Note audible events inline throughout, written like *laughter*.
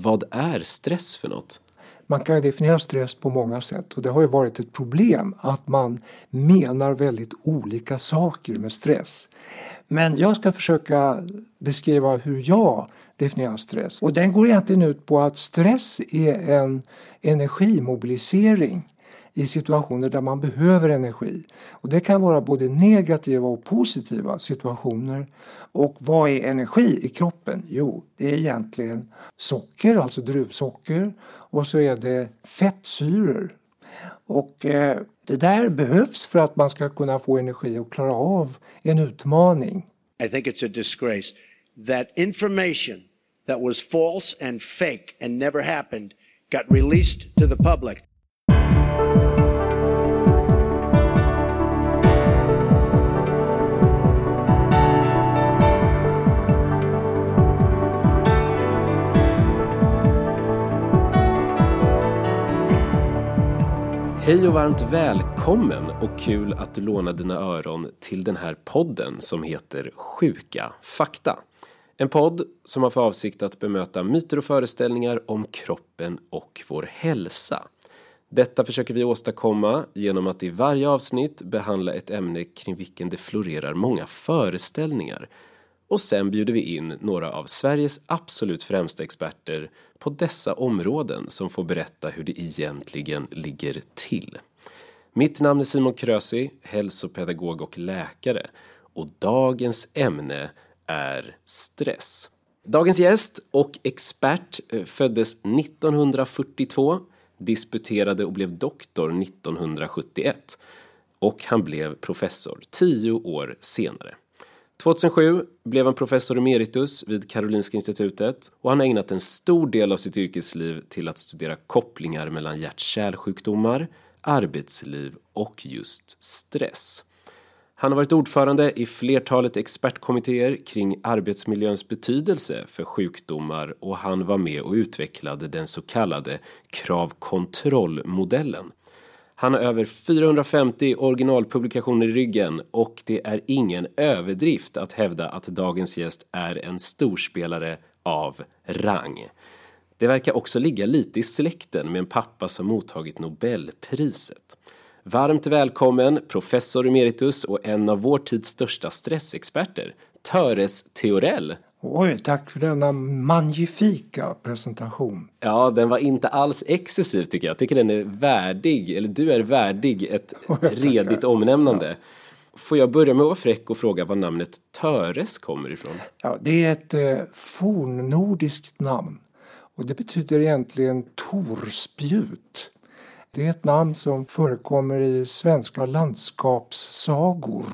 Vad är stress för något? Man kan definiera stress på många sätt och det har ju varit ett problem att man menar väldigt olika saker med stress. Men jag ska försöka beskriva hur jag definierar stress. Och den går egentligen ut på att stress är en energimobilisering i situationer där man behöver energi. Och det kan vara både negativa och positiva situationer. Och vad är energi i kroppen? Jo, det är egentligen socker, alltså druvsocker och så är det fettsyror. Och eh, det där behövs för att man ska kunna få energi och klara av en utmaning. I think it's a disgrace that information that was false and fake and never happened got released to the public. Hej och varmt välkommen och kul att du lånar dina öron till den här podden som heter Sjuka fakta. En podd som har för avsikt att bemöta myter och föreställningar om kroppen och vår hälsa. Detta försöker vi åstadkomma genom att i varje avsnitt behandla ett ämne kring vilken det florerar många föreställningar och sen bjuder vi in några av Sveriges absolut främsta experter på dessa områden som får berätta hur det egentligen ligger till. Mitt namn är Simon Krösi, hälsopedagog och läkare och dagens ämne är stress. Dagens gäst och expert eh, föddes 1942, disputerade och blev doktor 1971 och han blev professor tio år senare. 2007 blev han professor emeritus vid Karolinska institutet och han har ägnat en stor del av sitt yrkesliv till att studera kopplingar mellan hjärt-kärlsjukdomar, arbetsliv och just stress. Han har varit ordförande i flertalet expertkommittéer kring arbetsmiljöns betydelse för sjukdomar och han var med och utvecklade den så kallade kravkontrollmodellen han har över 450 originalpublikationer i ryggen och det är ingen överdrift att hävda att dagens gäst är en storspelare av rang. Det verkar också ligga lite i släkten med en pappa som mottagit Nobelpriset. Varmt välkommen professor emeritus och en av vår tids största stressexperter, Töres Theorell. Oj, tack för denna magnifika presentation. Ja, den var inte alls excessiv tycker jag. Jag tycker den är värdig, eller du är värdig ett *laughs* redigt omnämnande. Ja. Får jag börja med att vara fräck och fråga var namnet Töres kommer ifrån? Ja, det är ett eh, fornnordiskt namn och det betyder egentligen torspjut. Det är ett namn som förekommer i svenska landskapssagor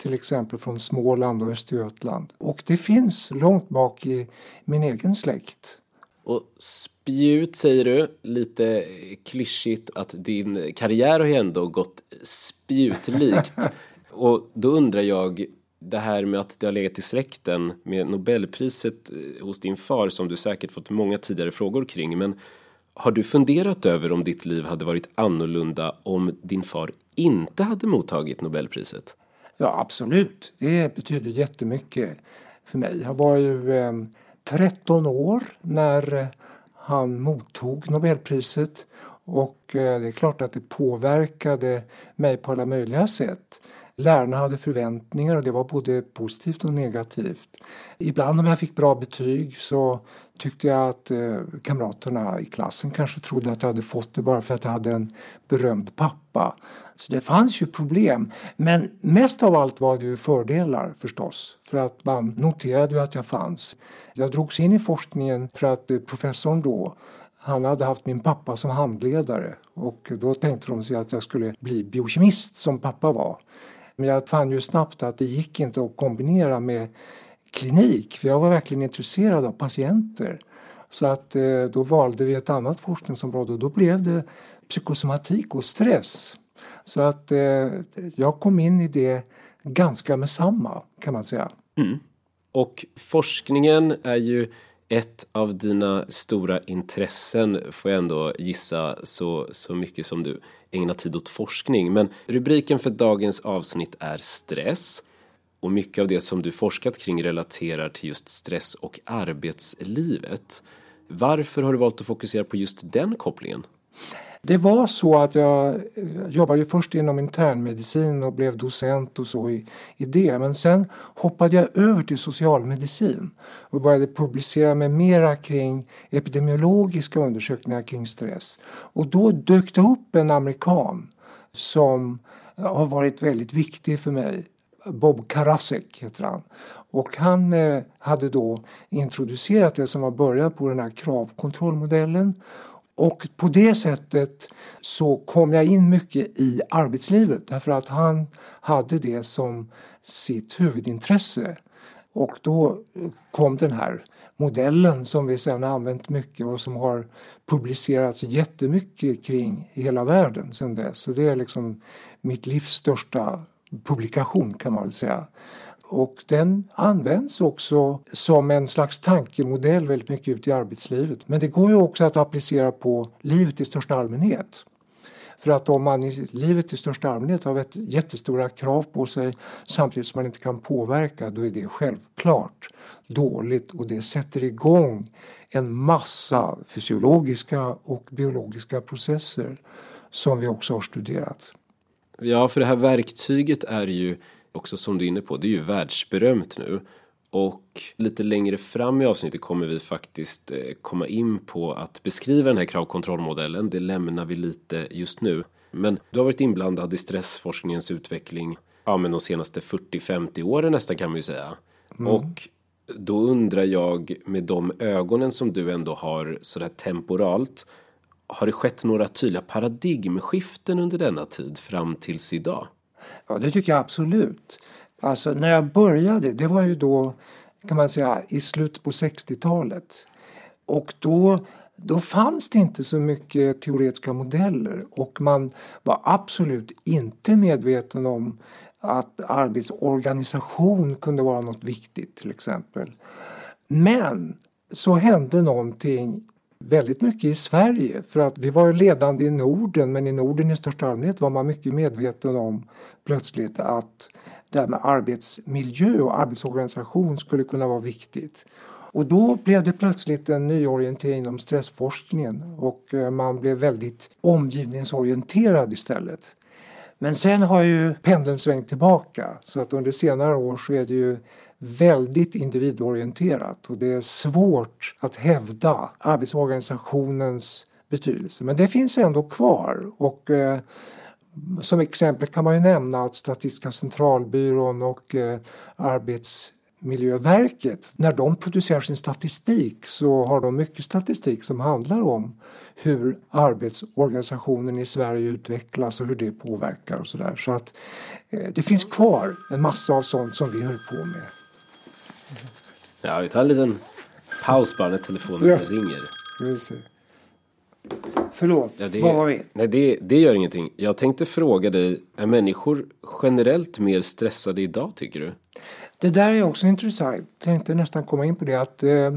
till exempel från Småland och Östergötland. Och det finns långt bak i min egen släkt. Och spjut säger du, lite klyschigt att din karriär har ju ändå gått spjutlikt. *laughs* och då undrar jag, det här med att det har legat i släkten med Nobelpriset eh, hos din far som du säkert fått många tidigare frågor kring. Men har du funderat över om ditt liv hade varit annorlunda om din far inte hade mottagit Nobelpriset? Ja, absolut. Det betyder jättemycket för mig. Jag var ju eh, 13 år när eh, han mottog Nobelpriset och eh, det är klart att det påverkade mig på alla möjliga sätt. Lärarna hade förväntningar och det var både positivt och negativt. Ibland om jag fick bra betyg så tyckte jag att eh, kamraterna i klassen kanske trodde att jag hade fått det bara för att jag hade en berömd pappa. Så det fanns ju problem. Men mest av allt var det ju fördelar förstås. För att man noterade ju att jag fanns. Jag drogs in i forskningen för att eh, professorn då han hade haft min pappa som handledare och då tänkte de sig att jag skulle bli biokemist som pappa var. Men jag fann ju snabbt att det gick inte att kombinera med klinik för jag var verkligen intresserad av patienter. Så att eh, då valde vi ett annat forskningsområde och då blev det psykosomatik och stress. Så att eh, jag kom in i det ganska med samma kan man säga. Mm. Och forskningen är ju ett av dina stora intressen får jag ändå gissa så, så mycket som du ägnar tid åt forskning. Men rubriken för dagens avsnitt är stress och mycket av det som du forskat kring relaterar till just stress och arbetslivet. Varför har du valt att fokusera på just den kopplingen? Det var så att jag eh, jobbade först inom internmedicin och blev docent och så i, i det. Men sen hoppade jag över till socialmedicin och började publicera mig mera kring epidemiologiska undersökningar kring stress. Och då dök det upp en amerikan som eh, har varit väldigt viktig för mig. Bob Karasek heter han. Och han eh, hade då introducerat det som var början på den här kravkontrollmodellen och på det sättet så kom jag in mycket i arbetslivet därför att han hade det som sitt huvudintresse. Och då eh, kom den här modellen som vi sen har använt mycket och som har publicerats jättemycket kring i hela världen sedan dess. Så det är liksom mitt livs största publikation kan man väl säga. Och den används också som en slags tankemodell väldigt mycket ute i arbetslivet. Men det går ju också att applicera på livet i största allmänhet. För att om man i livet i största allmänhet har jättestora krav på sig samtidigt som man inte kan påverka, då är det självklart dåligt och det sätter igång en massa fysiologiska och biologiska processer som vi också har studerat. Ja, för det här verktyget är ju också som du är inne på, det är ju världsberömt nu. Och lite längre fram i avsnittet kommer vi faktiskt eh, komma in på att beskriva den här kravkontrollmodellen. Det lämnar vi lite just nu. Men du har varit inblandad i stressforskningens utveckling ja, men de senaste 40-50 åren nästan kan man ju säga. Mm. Och då undrar jag med de ögonen som du ändå har sådär temporalt. Har det skett några tydliga paradigmskiften under denna tid fram tills idag? Ja, det tycker jag absolut. Alltså när jag började, det var ju då kan man säga i slutet på 60-talet. Och då, då fanns det inte så mycket teoretiska modeller och man var absolut inte medveten om att arbetsorganisation kunde vara något viktigt till exempel. Men så hände någonting väldigt mycket i Sverige för att vi var ledande i Norden men i Norden i största allmänhet var man mycket medveten om plötsligt att det här med arbetsmiljö och arbetsorganisation skulle kunna vara viktigt. Och då blev det plötsligt en nyorientering inom stressforskningen och eh, man blev väldigt omgivningsorienterad istället. Men sen har ju pendeln svängt tillbaka så att under senare år så är det ju väldigt individorienterat och det är svårt att hävda arbetsorganisationens betydelse. Men det finns ändå kvar och eh, som exempel kan man ju nämna att Statistiska centralbyrån och eh, Arbetsmiljöverket, när de producerar sin statistik så har de mycket statistik som handlar om hur arbetsorganisationen i Sverige utvecklas och hur det påverkar och sådär. Så att eh, det finns kvar en massa av sånt som vi höll på med. Ja, vi tar en liten paus bara när telefonen ja. ringer. Förlåt, ja, det, vad var vi? Nej, det, det gör ingenting. Jag tänkte fråga dig, är människor generellt mer stressade idag tycker du? Det där är också intressant. Jag tänkte nästan komma in på det att eh,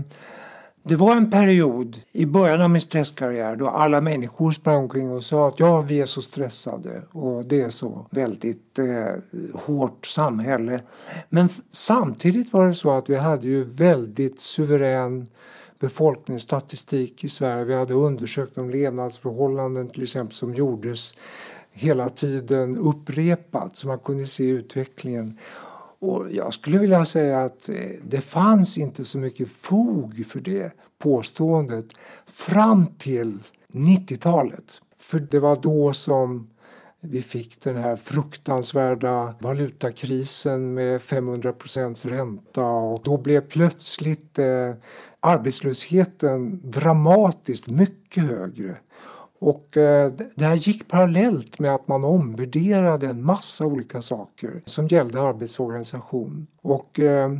det var en period i början av min stresskarriär då alla människor sprang omkring och sa att ja, vi är så stressade och det är så väldigt eh, hårt samhälle. Men samtidigt var det så att vi hade ju väldigt suverän befolkningsstatistik i Sverige. Vi hade undersökt de levnadsförhållanden till exempel som gjordes hela tiden upprepat så man kunde se utvecklingen. Och jag skulle vilja säga att eh, det fanns inte så mycket fog för det påståendet fram till 90-talet. För det var då som vi fick den här fruktansvärda valutakrisen med 500 procents ränta och då blev plötsligt eh, arbetslösheten dramatiskt mycket högre. Och eh, det här gick parallellt med att man omvärderade en massa olika saker som gällde arbetsorganisation. Och eh,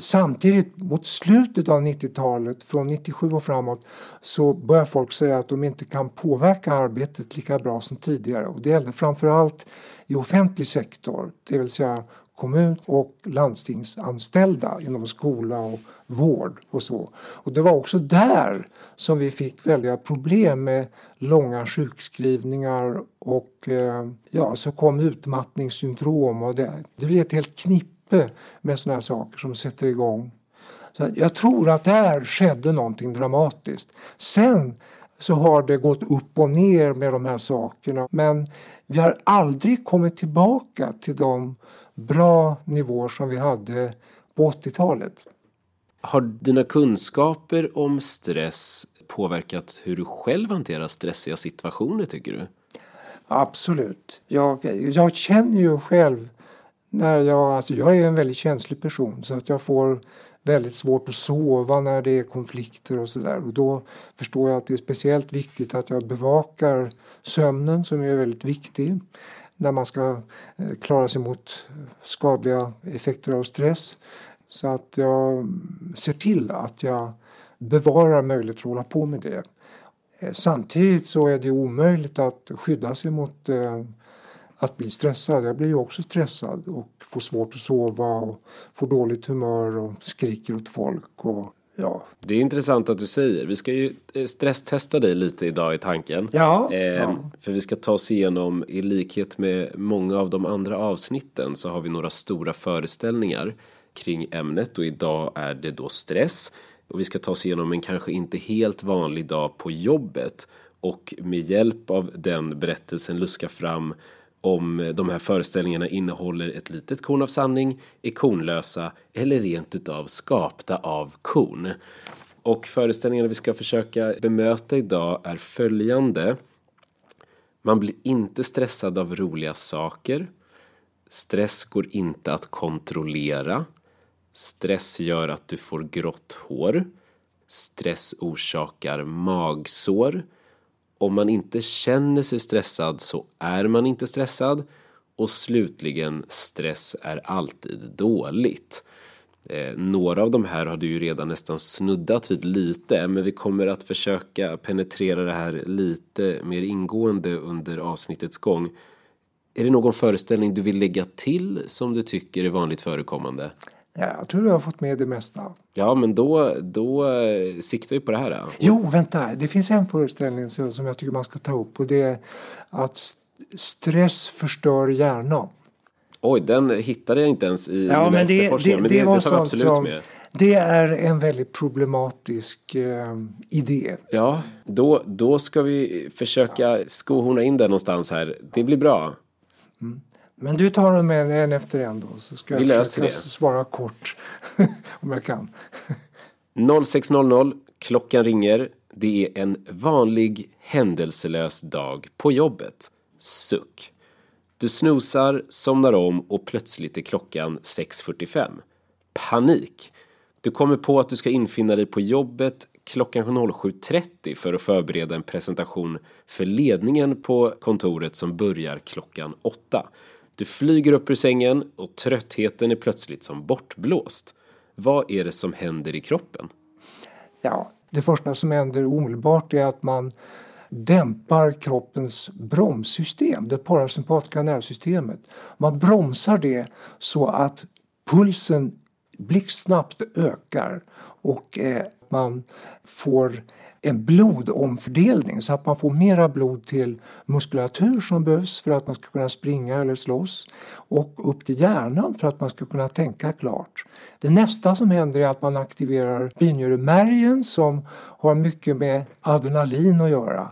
samtidigt mot slutet av 90-talet, från 97 och framåt, så börjar folk säga att de inte kan påverka arbetet lika bra som tidigare. Och det gällde framförallt i offentlig sektor, det vill säga kommun och landstingsanställda inom skola och vård och så. Och det var också där som vi fick väldiga problem med långa sjukskrivningar och eh, ja, så kom utmattningssyndrom och det, det blev ett helt knippe med sådana här saker som sätter igång. Så jag tror att där skedde någonting dramatiskt. Sen så har det gått upp och ner med de här sakerna. Men vi har aldrig kommit tillbaka till de bra nivåer som vi hade på 80-talet. Har dina kunskaper om stress påverkat hur du själv hanterar stressiga situationer tycker du? Absolut. Jag, jag känner ju själv när jag, alltså jag är en väldigt känslig person så att jag får väldigt svårt att sova när det är konflikter och sådär. Och då förstår jag att det är speciellt viktigt att jag bevakar sömnen som är väldigt viktig när man ska eh, klara sig mot skadliga effekter av stress. Så att jag ser till att jag bevarar möjlighet att hålla på med det. Eh, samtidigt så är det omöjligt att skydda sig mot eh, att bli stressad. Jag blir ju också stressad och får svårt att sova och får dåligt humör och skriker åt folk. Och, ja. Det är intressant att du säger. Vi ska ju eh, stresstesta dig lite idag i tanken. Ja, eh, ja. För vi ska ta oss igenom, i likhet med många av de andra avsnitten, så har vi några stora föreställningar kring ämnet och idag är det då stress. Och vi ska ta oss igenom en kanske inte helt vanlig dag på jobbet och med hjälp av den berättelsen luska fram om de här föreställningarna innehåller ett litet korn av sanning, är kornlösa eller rent utav skapta av korn. Och föreställningarna vi ska försöka bemöta idag är följande. Man blir inte stressad av roliga saker. Stress går inte att kontrollera. Stress gör att du får grått hår. Stress orsakar magsår. Om man inte känner sig stressad så är man inte stressad. Och slutligen, stress är alltid dåligt. Eh, några av de här har du ju redan nästan snuddat vid lite, men vi kommer att försöka penetrera det här lite mer ingående under avsnittets gång. Är det någon föreställning du vill lägga till som du tycker är vanligt förekommande? Ja, jag tror jag har fått med det mesta. Ja, men då, då eh, siktar vi på det här. Då. Jo, vänta. Det finns en föreställning som jag tycker man ska ta upp och det är att stress förstör hjärnan. Oj, den hittade jag inte ens i ja, men det, Men det, det, var det tar vi absolut som, med. Det är en väldigt problematisk eh, idé. Ja, då, då ska vi försöka skohorna in den någonstans här. Det blir bra. Men du tar dem en, en efter en då så ska Vi jag försöka det. svara kort *laughs* om jag kan. 06.00, klockan ringer. Det är en vanlig händelselös dag på jobbet. Suck. Du snosar, somnar om och plötsligt är klockan 6.45. Panik. Du kommer på att du ska infinna dig på jobbet klockan 07.30 för att förbereda en presentation för ledningen på kontoret som börjar klockan 8. Du flyger upp ur sängen och tröttheten är plötsligt som bortblåst. Vad är det som händer i kroppen? Ja, det första som händer omedelbart är att man dämpar kroppens bromssystem, det parasympatiska nervsystemet. Man bromsar det så att pulsen blixtsnabbt ökar och eh, man får en blodomfördelning så att man får mera blod till muskulatur som behövs för att man ska kunna springa eller slåss och upp till hjärnan för att man ska kunna tänka klart. Det nästa som händer är att man aktiverar binjuremärgen som har mycket med adrenalin att göra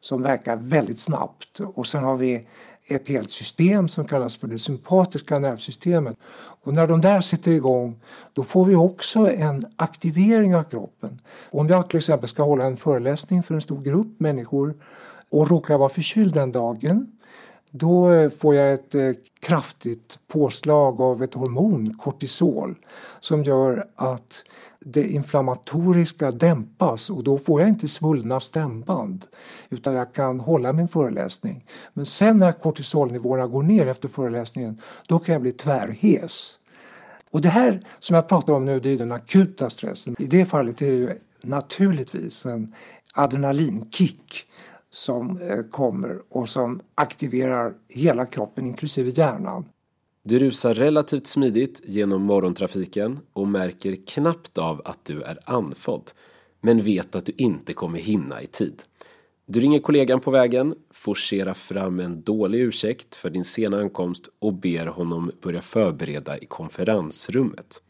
som verkar väldigt snabbt och sen har vi ett helt system som kallas för det sympatiska nervsystemet. Och när de där sitter igång då får vi också en aktivering av kroppen. Om jag till exempel ska hålla en föreläsning för en stor grupp människor och råkar vara förkyld den dagen då får jag ett eh, kraftigt påslag av ett hormon, kortisol, som gör att det inflammatoriska dämpas och då får jag inte svullna stämband utan jag kan hålla min föreläsning. Men sen när kortisolnivåerna går ner efter föreläsningen då kan jag bli tvärhes. Och det här som jag pratar om nu det är den akuta stressen. I det fallet är det ju naturligtvis en adrenalinkick som eh, kommer och som aktiverar hela kroppen inklusive hjärnan. Du rusar relativt smidigt genom morgontrafiken och märker knappt av att du är andfådd, men vet att du inte kommer hinna i tid. Du ringer kollegan på vägen, forcerar fram en dålig ursäkt för din sena ankomst och ber honom börja förbereda i konferensrummet.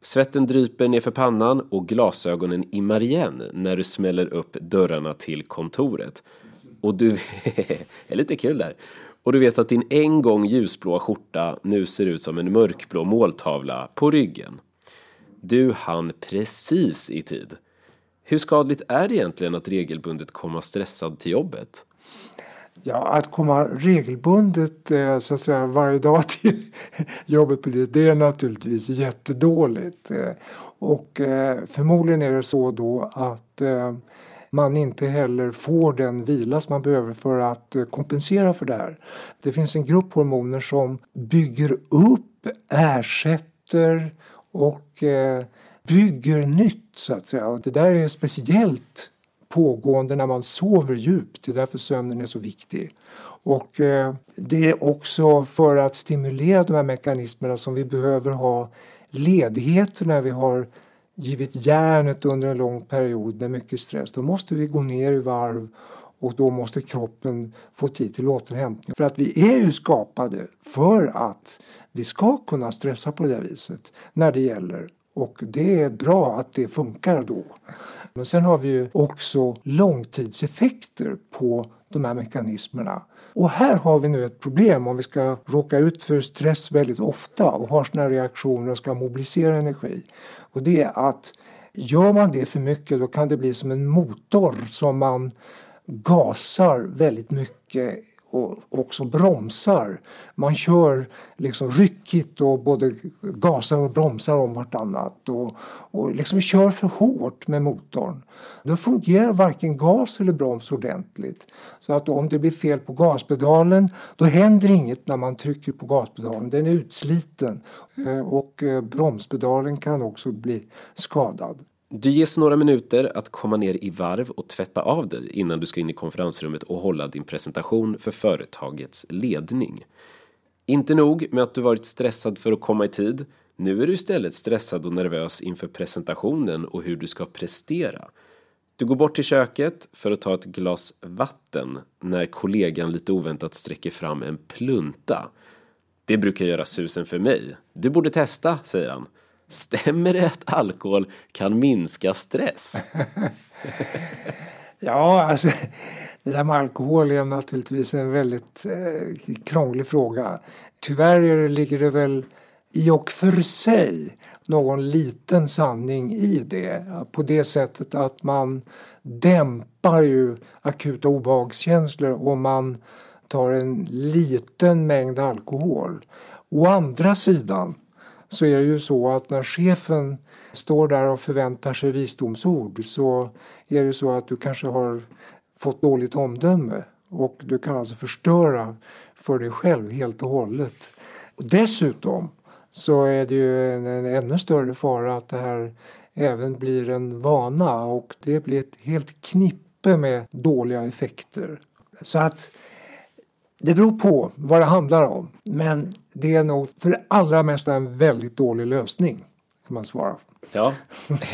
Svetten dryper nerför pannan och glasögonen immar igen när du smäller upp dörrarna till kontoret. Och du... *laughs* är lite kul där. Och du vet att din en gång ljusblåa skjorta nu ser ut som en mörkblå måltavla på ryggen. Du hann precis i tid. Hur skadligt är det egentligen att regelbundet komma stressad till jobbet? Ja, att komma regelbundet eh, så att säga varje dag *laughs* till jobbet på det, det är naturligtvis jättedåligt. Eh, och eh, förmodligen är det så då att man inte heller får den vila som man behöver för att eh, kompensera för det här. Det finns en grupp hormoner som bygger upp, ersätter och eh, bygger nytt så att säga. Och det där är speciellt pågående när man sover djupt. Det är därför sömnen är så viktig. Och eh, det är också för att stimulera de här mekanismerna som vi behöver ha ledigheter när vi har givit järnet under en lång period med mycket stress. Då måste vi gå ner i varv och då måste kroppen få tid till återhämtning. För att vi är ju skapade för att vi ska kunna stressa på det viset när det gäller och det är bra att det funkar då. Men sen har vi ju också långtidseffekter på de här mekanismerna. Och här har vi nu ett problem om vi ska råka ut för stress väldigt ofta och har sådana reaktioner och ska mobilisera energi. Och det är att gör man det för mycket då kan det bli som en motor som man gasar väldigt mycket och också bromsar. Man kör liksom ryckigt och både gasar och bromsar om vartannat och, och liksom kör för hårt med motorn. Då fungerar varken gas eller broms ordentligt. Så att om det blir fel på gaspedalen då händer inget när man trycker på gaspedalen. Den är utsliten eh, och eh, bromspedalen kan också bli skadad. Du ges några minuter att komma ner i varv och tvätta av dig innan du ska in i konferensrummet och hålla din presentation för företagets ledning. Inte nog med att du varit stressad för att komma i tid. Nu är du istället stressad och nervös inför presentationen och hur du ska prestera. Du går bort till köket för att ta ett glas vatten när kollegan lite oväntat sträcker fram en plunta. Det brukar göra susen för mig. Du borde testa, säger han. Stämmer det att alkohol kan minska stress? *laughs* ja, alltså det där med alkohol är naturligtvis en väldigt eh, krånglig fråga. Tyvärr ligger det väl i och för sig någon liten sanning i det på det sättet att man dämpar ju akuta obehagskänslor om man tar en liten mängd alkohol. Å andra sidan så är det ju så att när chefen står där och förväntar sig visdomsord så är det ju så att du kanske har fått dåligt omdöme och du kan alltså förstöra för dig själv helt och hållet. Och dessutom så är det ju en, en ännu större fara att det här även blir en vana och det blir ett helt knippe med dåliga effekter. Så att det beror på vad det handlar om. Men det är nog för det allra mesta en väldigt dålig lösning. Kan man svara. Ja,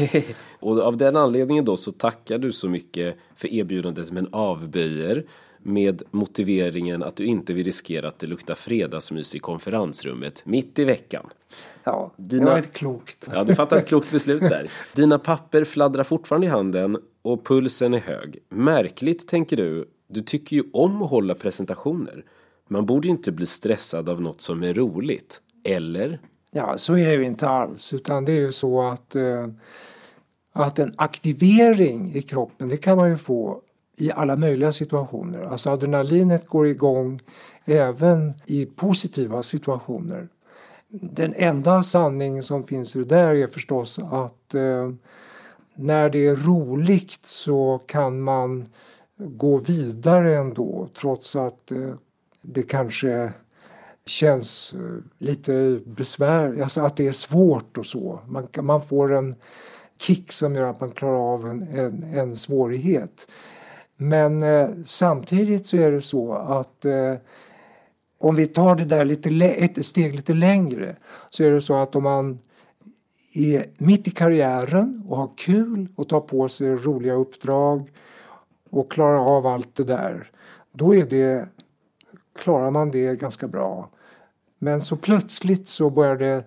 *laughs* och av den anledningen då så tackar du så mycket för erbjudandet men avböjer med motiveringen att du inte vill riskera att det luktar fredagsmys i konferensrummet mitt i veckan. Ja, Dina... det var ett klokt. Ja, du fattar ett klokt beslut där. Dina papper fladdrar fortfarande i handen och pulsen är hög. Märkligt, tänker du, du tycker ju om att hålla presentationer. Man borde ju inte bli stressad av något som är roligt. Eller? Ja, så är det ju inte alls. Utan det är ju så att, eh, att en aktivering i kroppen, det kan man ju få i alla möjliga situationer. Alltså adrenalinet går igång även i positiva situationer. Den enda sanning som finns i det där är förstås att eh, när det är roligt så kan man gå vidare ändå trots att eh, det kanske känns eh, lite besvär, alltså att det är svårt och så. Man, man får en kick som gör att man klarar av en, en, en svårighet. Men eh, samtidigt så är det så att eh, om vi tar det där lite, ett steg lite längre så är det så att om man är mitt i karriären och har kul och tar på sig roliga uppdrag och klarar av allt det där. Då är det, klarar man det ganska bra. Men så plötsligt så börjar det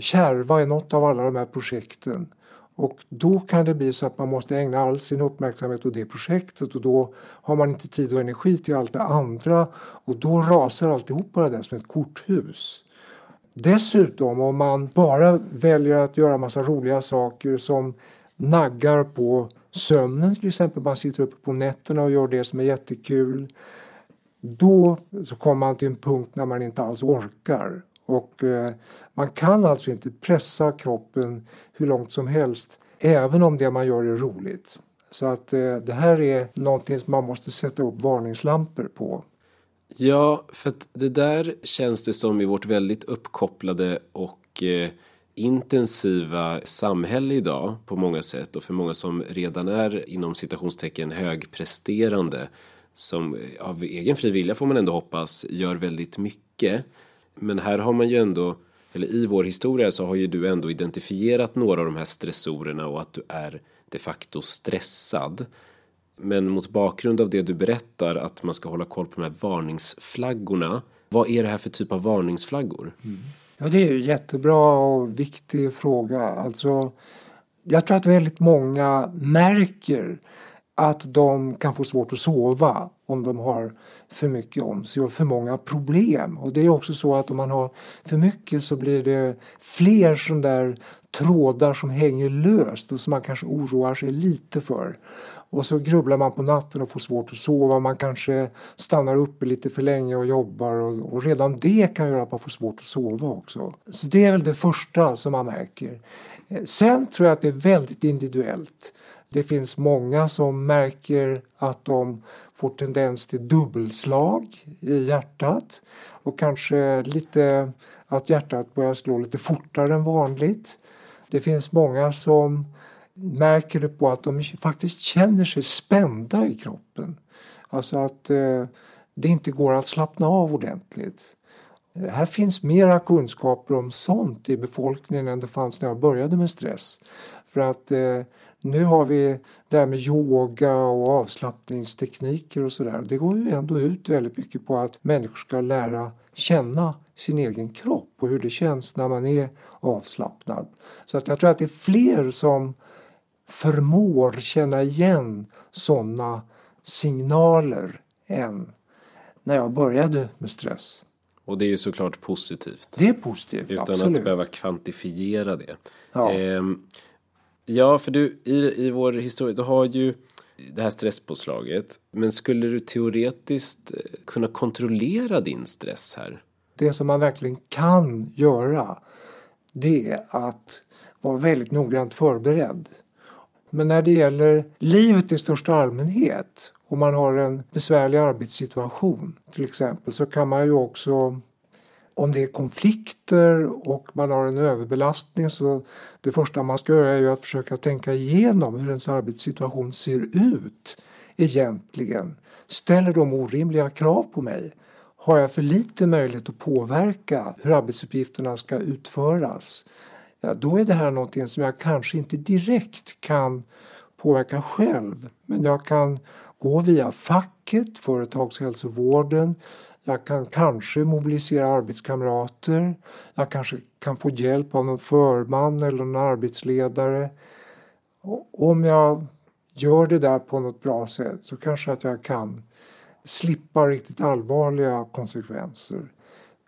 kärva i något av alla de här projekten. Och då kan det bli så att man måste ägna all sin uppmärksamhet åt det projektet och då har man inte tid och energi till allt det andra och då rasar alltihopa det där som ett korthus. Dessutom om man bara väljer att göra massa roliga saker som naggar på sömnen till exempel, man sitter uppe på nätterna och gör det som är jättekul. Då så kommer man till en punkt när man inte alls orkar och eh, man kan alltså inte pressa kroppen hur långt som helst även om det man gör är roligt. Så att eh, det här är någonting som man måste sätta upp varningslampor på. Ja, för att det där känns det som i vårt väldigt uppkopplade och eh, intensiva samhälle idag på många sätt och för många som redan är inom citationstecken högpresterande som av egen fri vilja får man ändå hoppas gör väldigt mycket. Men här har man ju ändå, eller i vår historia så har ju du ändå identifierat några av de här stressorerna och att du är de facto stressad. Men mot bakgrund av det du berättar att man ska hålla koll på de här varningsflaggorna. Vad är det här för typ av varningsflaggor? Mm. Ja, det är en jättebra och viktig fråga. Alltså, jag tror att väldigt många märker att de kan få svårt att sova om de har för mycket om sig och för många problem. Och det är också så att om man har för mycket så blir det fler sådana där trådar som hänger löst och som man kanske oroar sig lite för. Och så grubblar man på natten och får svårt att sova. Man kanske stannar uppe lite för länge och jobbar och, och redan det kan göra att man får svårt att sova också. Så det är väl det första som man märker. Eh, sen tror jag att det är väldigt individuellt. Det finns många som märker att de får tendens till dubbelslag i hjärtat och kanske lite att hjärtat börjar slå lite fortare än vanligt. Det finns många som märker det på att de faktiskt känner sig spända i kroppen. Alltså att eh, det inte går att slappna av ordentligt. Eh, här finns mera kunskaper om sånt i befolkningen än det fanns när jag började med stress. För att eh, nu har vi det här med yoga och avslappningstekniker och sådär. Det går ju ändå ut väldigt mycket på att människor ska lära känna sin egen kropp och hur det känns när man är avslappnad. Så att jag tror att det är fler som förmår känna igen sådana signaler än när jag började med stress. Och det är ju såklart positivt. Det är positivt, Utan absolut. att behöva kvantifiera det. Ja. Ehm, ja, för du, i, i vår historia, du har ju det här stresspåslaget. Men skulle du teoretiskt eh, kunna kontrollera din stress här? Det som man verkligen kan göra det är att vara väldigt noggrant förberedd. Men när det gäller livet i största allmänhet om man har en besvärlig arbetssituation till exempel så kan man ju också om det är konflikter och man har en överbelastning så det första man ska göra är ju att försöka tänka igenom hur ens arbetssituation ser ut egentligen. Ställer de orimliga krav på mig? Har jag för lite möjlighet att påverka hur arbetsuppgifterna ska utföras? Ja, då är det här någonting som jag kanske inte direkt kan påverka själv men jag kan gå via facket, företagshälsovården, jag kan kanske mobilisera arbetskamrater. Jag kanske kan få hjälp av någon förman eller någon arbetsledare. Och om jag gör det där på något bra sätt så kanske att jag kan slippa riktigt allvarliga konsekvenser.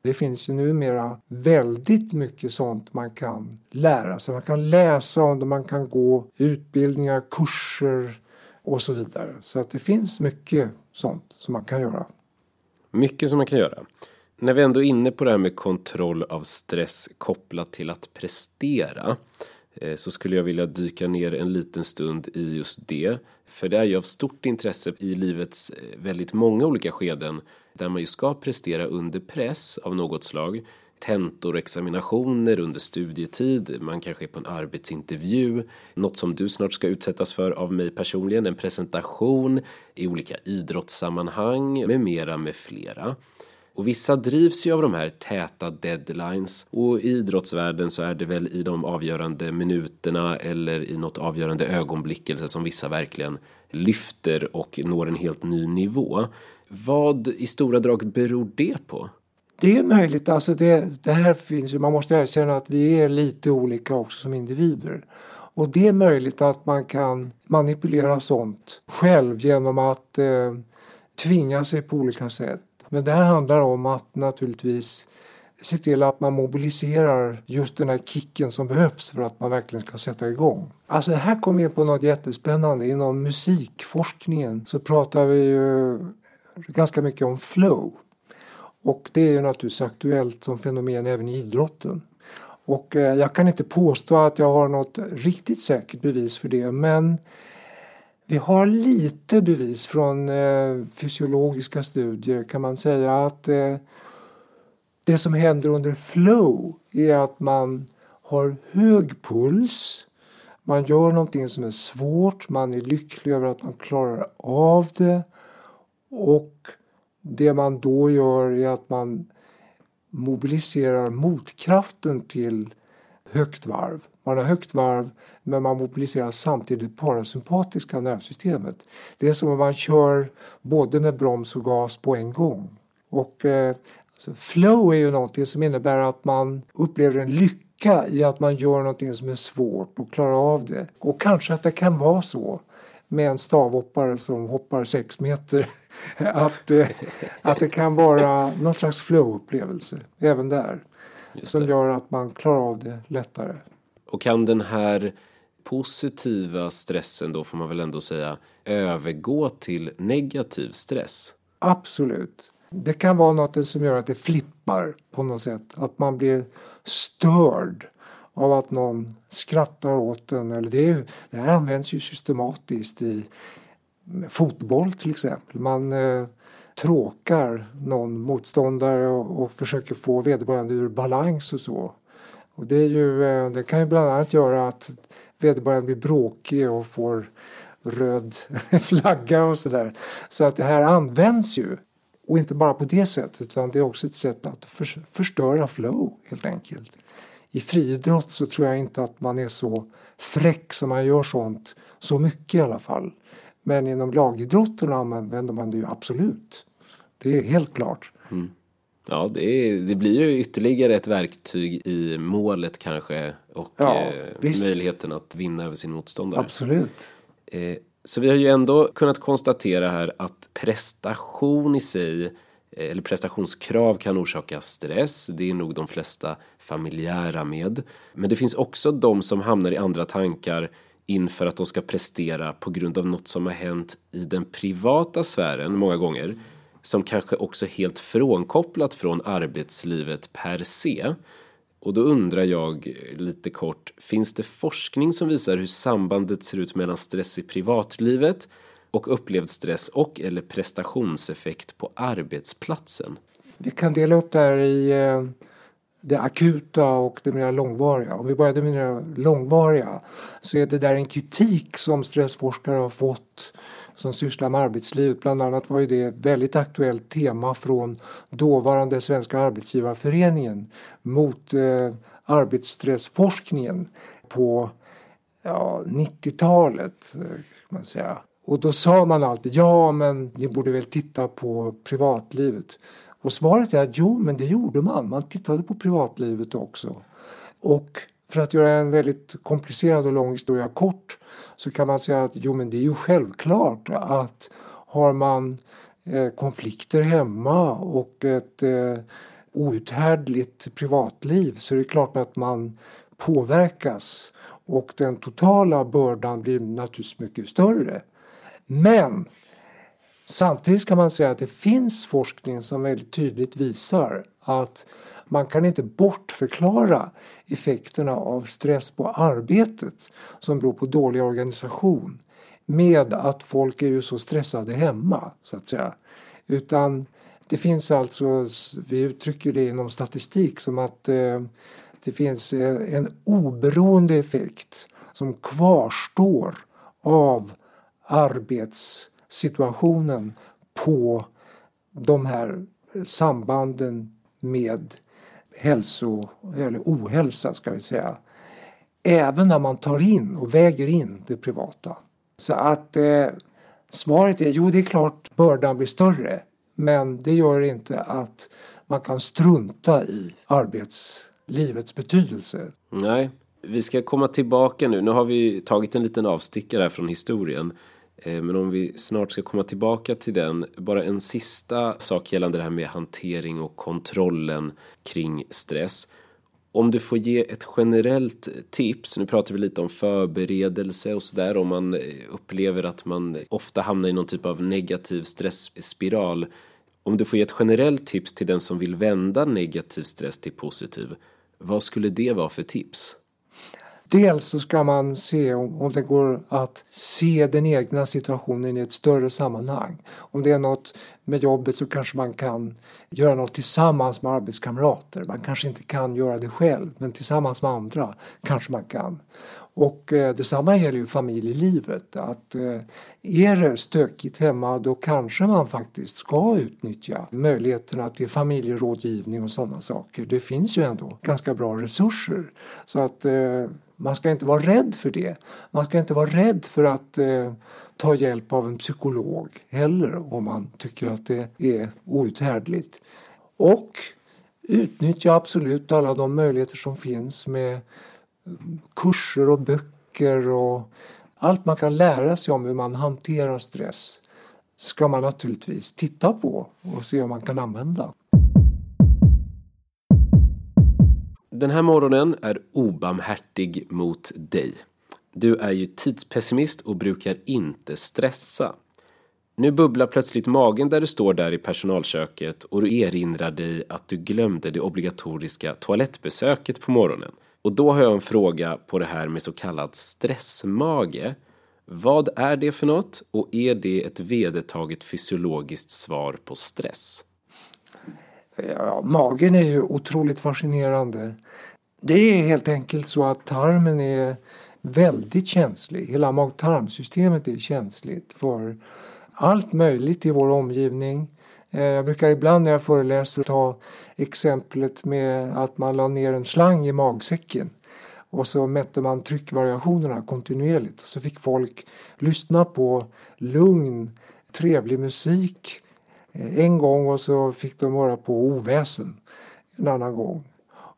Det finns ju numera väldigt mycket sånt man kan lära sig. Man kan läsa om det, man kan gå utbildningar, kurser och så vidare. Så att det finns mycket sånt som man kan göra. Mycket som man kan göra. När vi ändå är inne på det här med kontroll av stress kopplat till att prestera eh, så skulle jag vilja dyka ner en liten stund i just det. För det är ju av stort intresse i livets eh, väldigt många olika skeden där man ju ska prestera under press av något slag. Tentor och examinationer under studietid, man kanske är på en arbetsintervju, något som du snart ska utsättas för av mig personligen, en presentation i olika idrottssammanhang med mera med flera. Och vissa drivs ju av de här täta deadlines och i idrottsvärlden så är det väl i de avgörande minuterna eller i något avgörande ögonblickelse som vissa verkligen lyfter och når en helt ny nivå. Vad i stora drag beror det på? Det är möjligt. Alltså det, det här finns ju, man måste erkänna att vi är lite olika också som individer. Och det är möjligt att man kan manipulera sånt själv genom att eh, tvinga sig på olika sätt. Men det här handlar om att naturligtvis se till att man mobiliserar just den här kicken som behövs för att man verkligen ska sätta igång. Alltså här kommer vi in på något jättespännande. Inom musikforskningen så pratar vi ju ganska mycket om flow. Och det är ju naturligtvis aktuellt som fenomen även i idrotten. Och eh, jag kan inte påstå att jag har något riktigt säkert bevis för det men vi har lite bevis från eh, fysiologiska studier kan man säga att eh, det som händer under flow är att man har hög puls, man gör någonting som är svårt, man är lycklig över att man klarar av det och det man då gör är att man mobiliserar motkraften till högt varv. Man har högt varv men man mobiliserar samtidigt det parasympatiska nervsystemet. Det är som om man kör både med broms och gas på en gång. Och eh, alltså flow är ju någonting som innebär att man upplever en lycka i att man gör någonting som är svårt och klarar av det. Och kanske att det kan vara så med en stavhoppare som hoppar sex meter. *laughs* att, att det kan vara någon slags flow-upplevelse även där. Som gör att man klarar av det lättare. Och kan den här positiva stressen då får man väl ändå säga övergå till negativ stress? Absolut. Det kan vara något som gör att det flippar på något sätt. Att man blir störd av att någon skrattar åt den. Eller det, det här används ju systematiskt i fotboll till exempel. Man eh, tråkar någon motståndare och, och, försöker få vederbörande ur balans och så. Och det, är ju, eh, det kan ju bland annat göra att vederbörande blir bråkig och får röd *laughs* flagga och sådär. Så att det här används ju. Och inte bara på det sättet utan det är också ett sätt att förstöra flow helt enkelt. I friidrott så tror jag inte att man är så fräck som man gör sånt så mycket i alla fall. Men inom lagidrotten använder man det ju absolut. Det är helt klart. Mm. Ja, det, är, det, blir ju ytterligare ett verktyg i målet kanske och ja, eh, möjligheten att vinna över sin motståndare. Absolut. Eh, så vi har ju ändå kunnat konstatera här att prestation i sig eh, eller prestationskrav kan orsaka stress. Det är nog de flesta familjära med. Men det finns också de som hamnar i andra tankar inför att de ska prestera på grund av något som har hänt i den privata sfären många gånger som kanske också helt frånkopplat från arbetslivet per se. Och då undrar jag lite kort, finns det forskning som visar hur sambandet ser ut mellan stress i privatlivet och upplevd stress och eller prestationseffekt på arbetsplatsen? Vi kan dela upp det här i eh, det akuta och det mer långvariga. Om vi börjar med det långvariga så är det där en kritik som stressforskare har fått som sysslar med arbetslivet. Bland annat var ju det ett väldigt aktuellt tema från dåvarande Svenska arbetsgivarföreningen mot eh, arbetsstressforskningen på ja, 90-talet. Eh, kan man säga. Och då sa man alltid ja men ni borde väl titta på privatlivet. Och svaret är att jo, men det gjorde man. Man tittade på privatlivet också. Och för att göra en väldigt komplicerad och lång historia kort så kan man säga att jo, men det är ju självklart att har man eh, konflikter hemma och ett eh, outhärdligt privatliv så är det klart att man påverkas och den totala bördan blir naturligtvis mycket större. Men Samtidigt kan man säga att det finns forskning som väldigt tydligt visar att man kan inte bortförklara effekterna av stress på arbetet som beror på dålig organisation med att folk är ju så stressade hemma så att säga. Utan det finns alltså, vi uttrycker det inom statistik som att eh, det finns eh, en oberoende effekt som kvarstår av arbets situationen på de här sambanden med hälso eller ohälsa ska vi säga. Även när man tar in och väger in det privata. Så att eh, svaret är jo det är klart bördan blir större. Men det gör inte att man kan strunta i arbetslivets betydelse. Nej, vi ska komma tillbaka nu. Nu har vi tagit en liten avstickare här från historien. Eh, men om vi snart ska komma tillbaka till den, bara en sista sak gällande det här med hantering och kontrollen kring stress. Om du får ge ett generellt tips, nu pratar vi lite om förberedelse och sådär, om man eh, upplever att man ofta hamnar i någon typ av negativ stressspiral. Om du får ge ett generellt tips till den som vill vända negativ stress till positiv, vad skulle det vara för tips? Dels så ska man se om, om det går att se den egna situationen i ett större sammanhang. Om det är något med jobbet så kanske man kan göra något tillsammans med arbetskamrater. Man kanske inte kan göra det själv men tillsammans med andra kanske man kan. Och eh, detsamma gäller ju familjelivet. Att eh, är det stökigt hemma då kanske man faktiskt ska utnyttja möjligheterna till familjerådgivning och sådana saker. Det finns ju ändå ganska bra resurser. Så att eh, man ska inte vara rädd för det. Man ska inte vara rädd för att eh, ta hjälp av en psykolog heller om man tycker att det är outhärdligt. Och utnyttja absolut alla de möjligheter som finns med eh, kurser och böcker och allt man kan lära sig om hur man hanterar stress ska man naturligtvis titta på och se om man kan använda. Den här morgonen är obarmhärtig mot dig. Du är ju tidspessimist och brukar inte stressa. Nu bubblar plötsligt magen där du står där i personalköket och du erinrar dig att du glömde det obligatoriska toalettbesöket på morgonen. Och då har jag en fråga på det här med så kallad stressmage. Vad är det för något och är det ett vedertaget fysiologiskt svar på stress? Ja, magen är ju otroligt fascinerande. Det är helt enkelt så att tarmen är väldigt känslig. Hela mag-tarmsystemet är känsligt för allt möjligt i vår omgivning. Eh, jag brukar ibland när jag föreläser ta exemplet med att man la ner en slang i magsäcken och så mätte man tryckvariationerna kontinuerligt. Så fick folk lyssna på lugn, trevlig musik Eh, en gång och så fick de höra på oväsen en annan gång.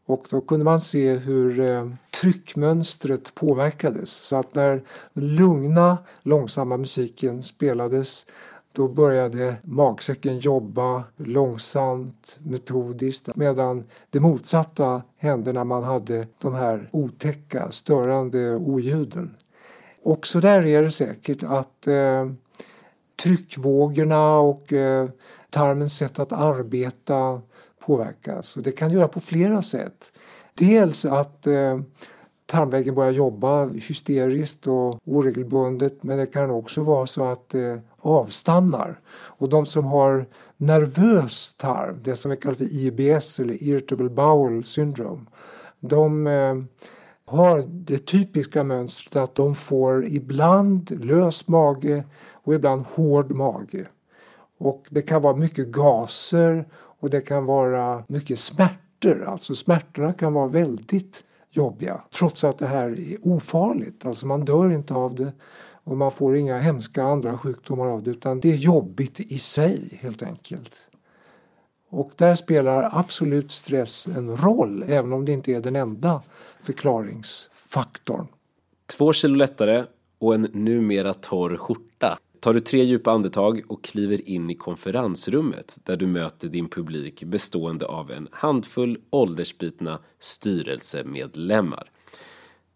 Och då kunde man se hur eh, tryckmönstret påverkades. Så att när den lugna, långsamma musiken spelades då började magsäcken jobba långsamt, metodiskt medan det motsatta hände när man hade de här otäcka, störande oljuden. Och så där är det säkert att eh, tryckvågorna och eh, tarmens sätt att arbeta påverkas. Och det kan göra på flera sätt. Dels att eh, tarmväggen börjar jobba hysteriskt och oregelbundet men det kan också vara så att det avstannar. Och de som har nervös tarm, det som vi kallar för IBS eller Irritable Bowel Syndrome, de eh, har det typiska mönstret att de får ibland lös mage och ibland hård mage. Och det kan vara mycket gaser och det kan vara mycket smärtor. Alltså smärtorna kan vara väldigt jobbiga trots att det här är ofarligt. Alltså man dör inte av det och man får inga hemska andra sjukdomar av det utan det är jobbigt i sig helt enkelt. Och där spelar absolut stress en roll även om det inte är den enda förklaringsfaktorn. Två kilo lättare och en numera torr skjorta tar du tre djupa andetag och kliver in i konferensrummet där du möter din publik bestående av en handfull åldersbitna styrelsemedlemmar.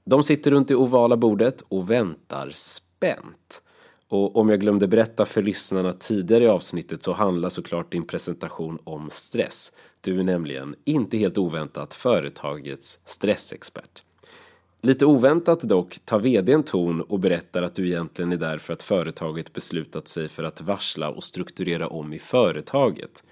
De sitter runt det ovala bordet och väntar spänt. Och om jag glömde berätta för lyssnarna tidigare i avsnittet så handlar såklart din presentation om stress. Du är nämligen, inte helt oväntat, företagets stressexpert. Lite oväntat dock tar vdn ton och berättar att du egentligen är där för att företaget beslutat sig för att varsla och strukturera om i företaget.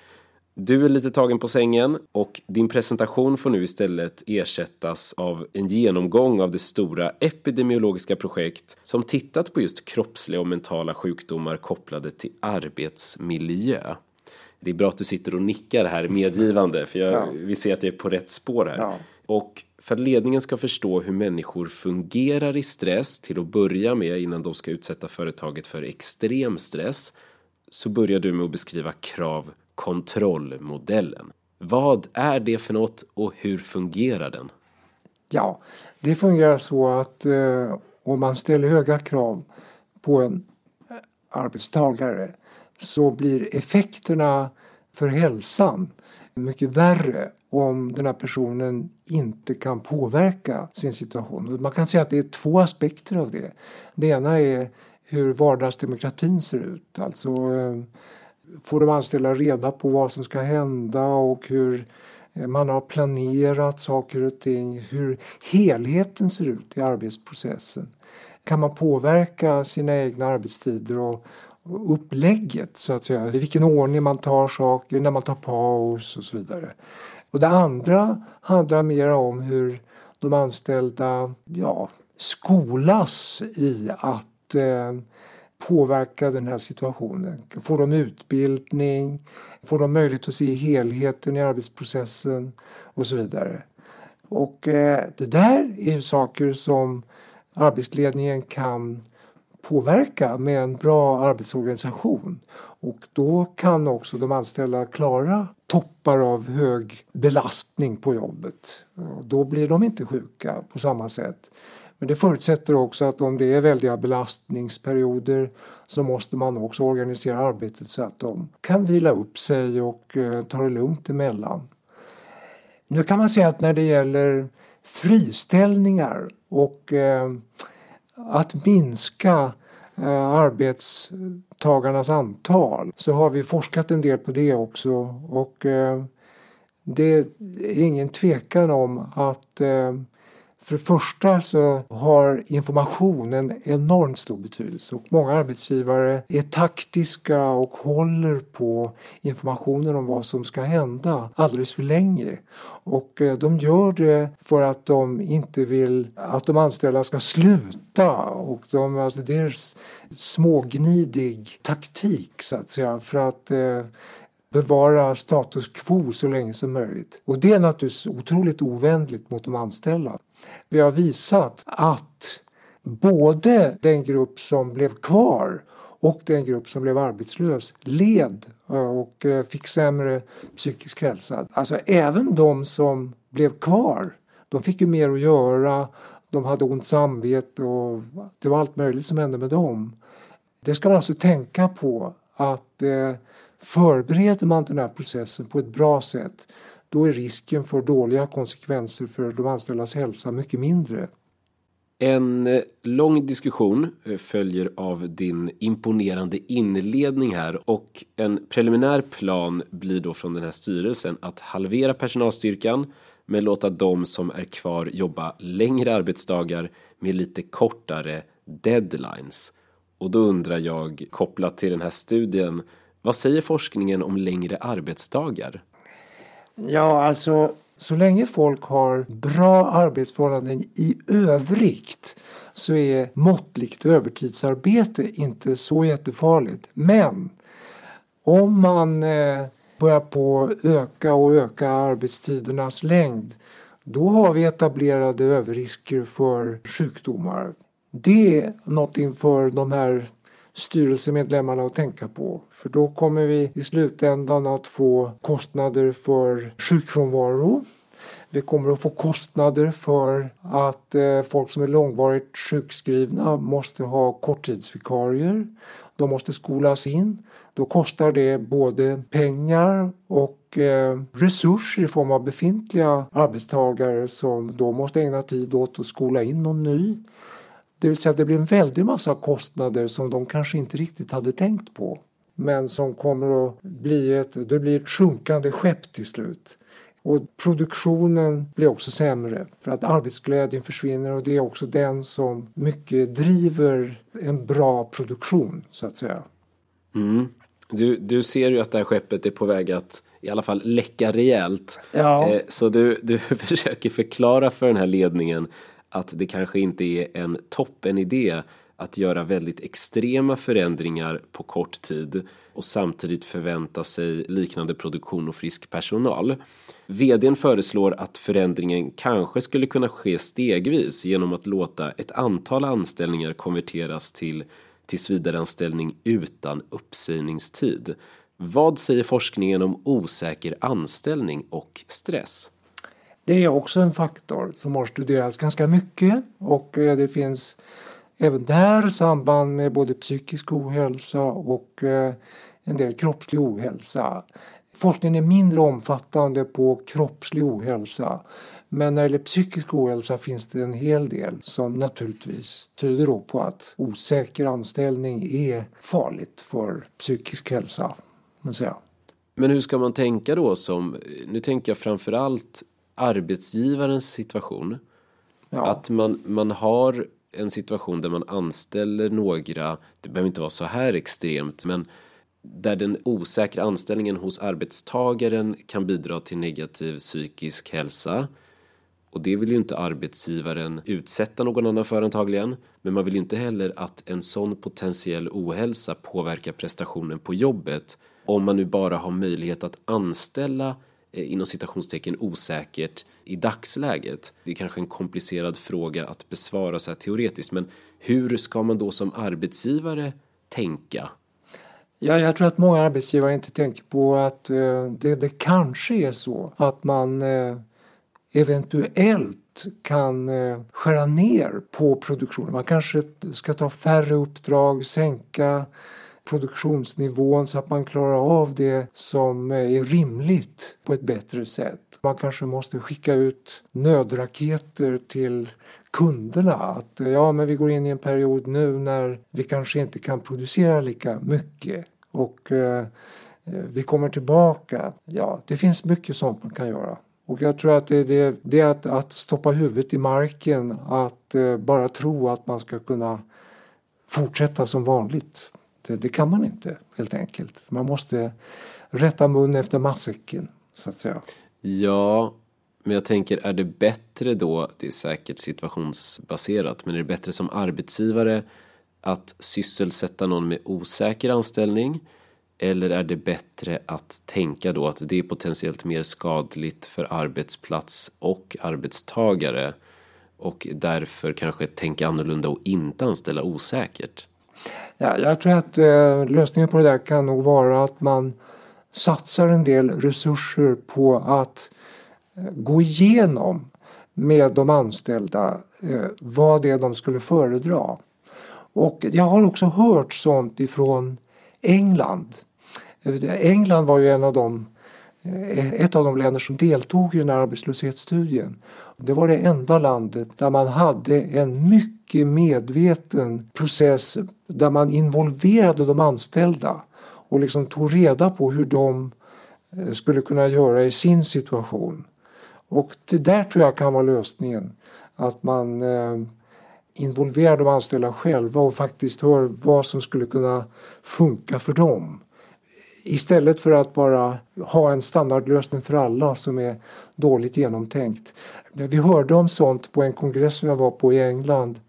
Du är lite tagen på sängen och din presentation får nu istället ersättas av en genomgång av det stora epidemiologiska projekt som tittat på just kroppsliga och mentala sjukdomar kopplade till arbetsmiljö. Det är bra att du sitter och nickar här medgivande för jag, ja. vi ser att jag är på rätt spår här. Ja. Och för att ledningen ska förstå hur människor fungerar i stress till att börja med innan de ska utsätta företaget för extrem stress så börjar du med att beskriva krav kontrollmodellen. Vad är det för något och hur fungerar den? Ja, det fungerar så att eh, om man ställer höga krav på en eh, arbetstagare så blir effekterna för hälsan mycket värre om den här personen inte kan påverka sin situation. Man kan säga att det är två aspekter av det. Det ena är hur vardagsdemokratin ser ut. Alltså eh, får de anställda reda på vad som ska hända och hur eh, man har planerat saker och ting, hur helheten ser ut i arbetsprocessen. Kan man påverka sina egna arbetstider och, upplägget så att säga, i vilken ordning man tar saker, när man tar paus och så vidare. Och det andra handlar mer om hur de anställda ja, skolas i att eh, påverka den här situationen. Får de utbildning? Får de möjlighet att se helheten i arbetsprocessen? Och så vidare. Och eh, det där är saker som arbetsledningen kan påverka med en bra arbetsorganisation. Och då kan också de anställda klara toppar av hög belastning på jobbet. Då blir de inte sjuka på samma sätt. Men det förutsätter också att om det är väldiga belastningsperioder så måste man också organisera arbetet så att de kan vila upp sig och eh, ta det lugnt emellan. Nu kan man säga att när det gäller friställningar och eh, att minska eh, arbetstagarnas antal så har vi forskat en del på det också. Och eh, det är ingen tvekan om att eh, för det första så har information en enormt stor betydelse och många arbetsgivare är taktiska och håller på informationen om vad som ska hända alldeles för länge. Och eh, de gör det för att de inte vill att de anställda ska sluta. Och de, alltså det är smågnidig taktik så att säga för att eh, bevara status quo så länge som möjligt. Och det är naturligtvis otroligt ovänligt mot de anställda. Vi har visat att både den grupp som blev kvar och den grupp som blev arbetslös led eh, och eh, fick sämre psykisk hälsa. Alltså även de som blev kvar, de fick ju mer att göra, de hade ont samvete och det var allt möjligt som hände med dem. Det ska man alltså tänka på att eh, förbereder man den här processen på ett bra sätt då är risken för dåliga konsekvenser för de anställdas hälsa mycket mindre. En eh, lång diskussion eh, följer av din imponerande inledning här och en preliminär plan blir då från den här styrelsen att halvera personalstyrkan men låta de som är kvar jobba längre arbetsdagar med lite kortare deadlines. Och då undrar jag, kopplat till den här studien, vad säger forskningen om längre arbetsdagar? Ja, alltså så länge folk har bra arbetsförhållanden i övrigt så är måttligt övertidsarbete inte så jättefarligt. Men om man eh, börjar på öka och öka arbetstidernas längd då har vi etablerade överrisker för sjukdomar. Det är något inför de här styrelsemedlemmarna att tänka på. För då kommer vi i slutändan att få kostnader för sjukfrånvaro. Vi kommer att få kostnader för att eh, folk som är långvarigt sjukskrivna måste ha korttidsvikarier. De måste skolas in. Då kostar det både pengar och eh, resurser i form av befintliga arbetstagare som då måste ägna tid åt att skola in någon ny. Det vill säga att det blir en väldig massa kostnader som de kanske inte riktigt hade tänkt på. Men som kommer att bli ett, det blir ett sjunkande skepp till slut. Och produktionen blir också sämre för att arbetsglädjen försvinner och det är också den som mycket driver en bra produktion så att säga. Mm. Du, du ser ju att det här skeppet är på väg att i alla fall läcka rejält. Ja. Eh, så du, du *laughs* försöker förklara för den här ledningen att det kanske inte är en toppen idé att göra väldigt extrema förändringar på kort tid och samtidigt förvänta sig liknande produktion och frisk personal. VDn föreslår att förändringen kanske skulle kunna ske stegvis genom att låta ett antal anställningar konverteras till tillsvidareanställning utan uppsägningstid. Vad säger forskningen om osäker anställning och stress? Det är också en faktor som har studerats ganska mycket och eh, det finns även där samband med både psykisk ohälsa och eh, en del kroppslig ohälsa. Forskningen är mindre omfattande på kroppslig ohälsa men när det gäller psykisk ohälsa finns det en hel del som naturligtvis tyder på att osäker anställning är farligt för psykisk hälsa. Men hur ska man tänka då som, nu tänker jag framförallt arbetsgivarens situation. Ja. Att man, man har en situation där man anställer några, det behöver inte vara så här extremt, men där den osäkra anställningen hos arbetstagaren kan bidra till negativ psykisk hälsa. Och det vill ju inte arbetsgivaren utsätta någon annan för antagligen. Men man vill ju inte heller att en sån potentiell ohälsa påverkar prestationen på jobbet. Om man nu bara har möjlighet att anställa Eh, inom citationstecken osäkert i dagsläget. Det är kanske en komplicerad fråga att besvara så här teoretiskt men hur ska man då som arbetsgivare tänka? Ja, jag tror att många arbetsgivare inte tänker på att eh, det, det, kanske är så att man eh, eventuellt kan eh, skära ner på produktionen. Man kanske ska ta färre uppdrag, sänka produktionsnivån så att man klarar av det som eh, är rimligt på ett bättre sätt. Man kanske måste skicka ut nödraketer till kunderna att ja, men vi går in i en period nu när vi kanske inte kan producera lika mycket och eh, eh, vi kommer tillbaka. Ja, det finns mycket sånt man kan göra. Och jag tror att det, det, det är att, att stoppa huvudet i marken, att eh, bara tro att man ska kunna fortsätta som vanligt. Det, det, kan man inte helt enkelt. Man måste rätta mun efter matsäcken så att säga. Ja, men jag tänker är det bättre då, det är säkert situationsbaserat, men är det bättre som arbetsgivare att sysselsätta någon med osäker anställning eller är det bättre att tänka då att det är potentiellt mer skadligt för arbetsplats och arbetstagare och därför kanske tänka annorlunda och inte anställa osäkert? Ja, jag tror att eh, lösningen på det där kan nog vara att man satsar en del resurser på att eh, gå igenom med de anställda eh, vad det är de skulle föredra. Och jag har också hört sånt ifrån England. Eh, England var ju en av de Eh, ett av de länder som deltog i den här arbetslöshetsstudien. Det var det enda landet där man hade en mycket medveten process där man involverade de anställda och liksom tog reda på hur de eh, skulle kunna göra i sin situation. Och det där tror jag kan vara lösningen. Att man eh, involverar de anställda själva och faktiskt hör vad som skulle kunna funka för dem. Istället för att bara ha en standardlösning för alla som är dåligt genomtänkt. Vi hörde om sånt på en kongress som jag var på i England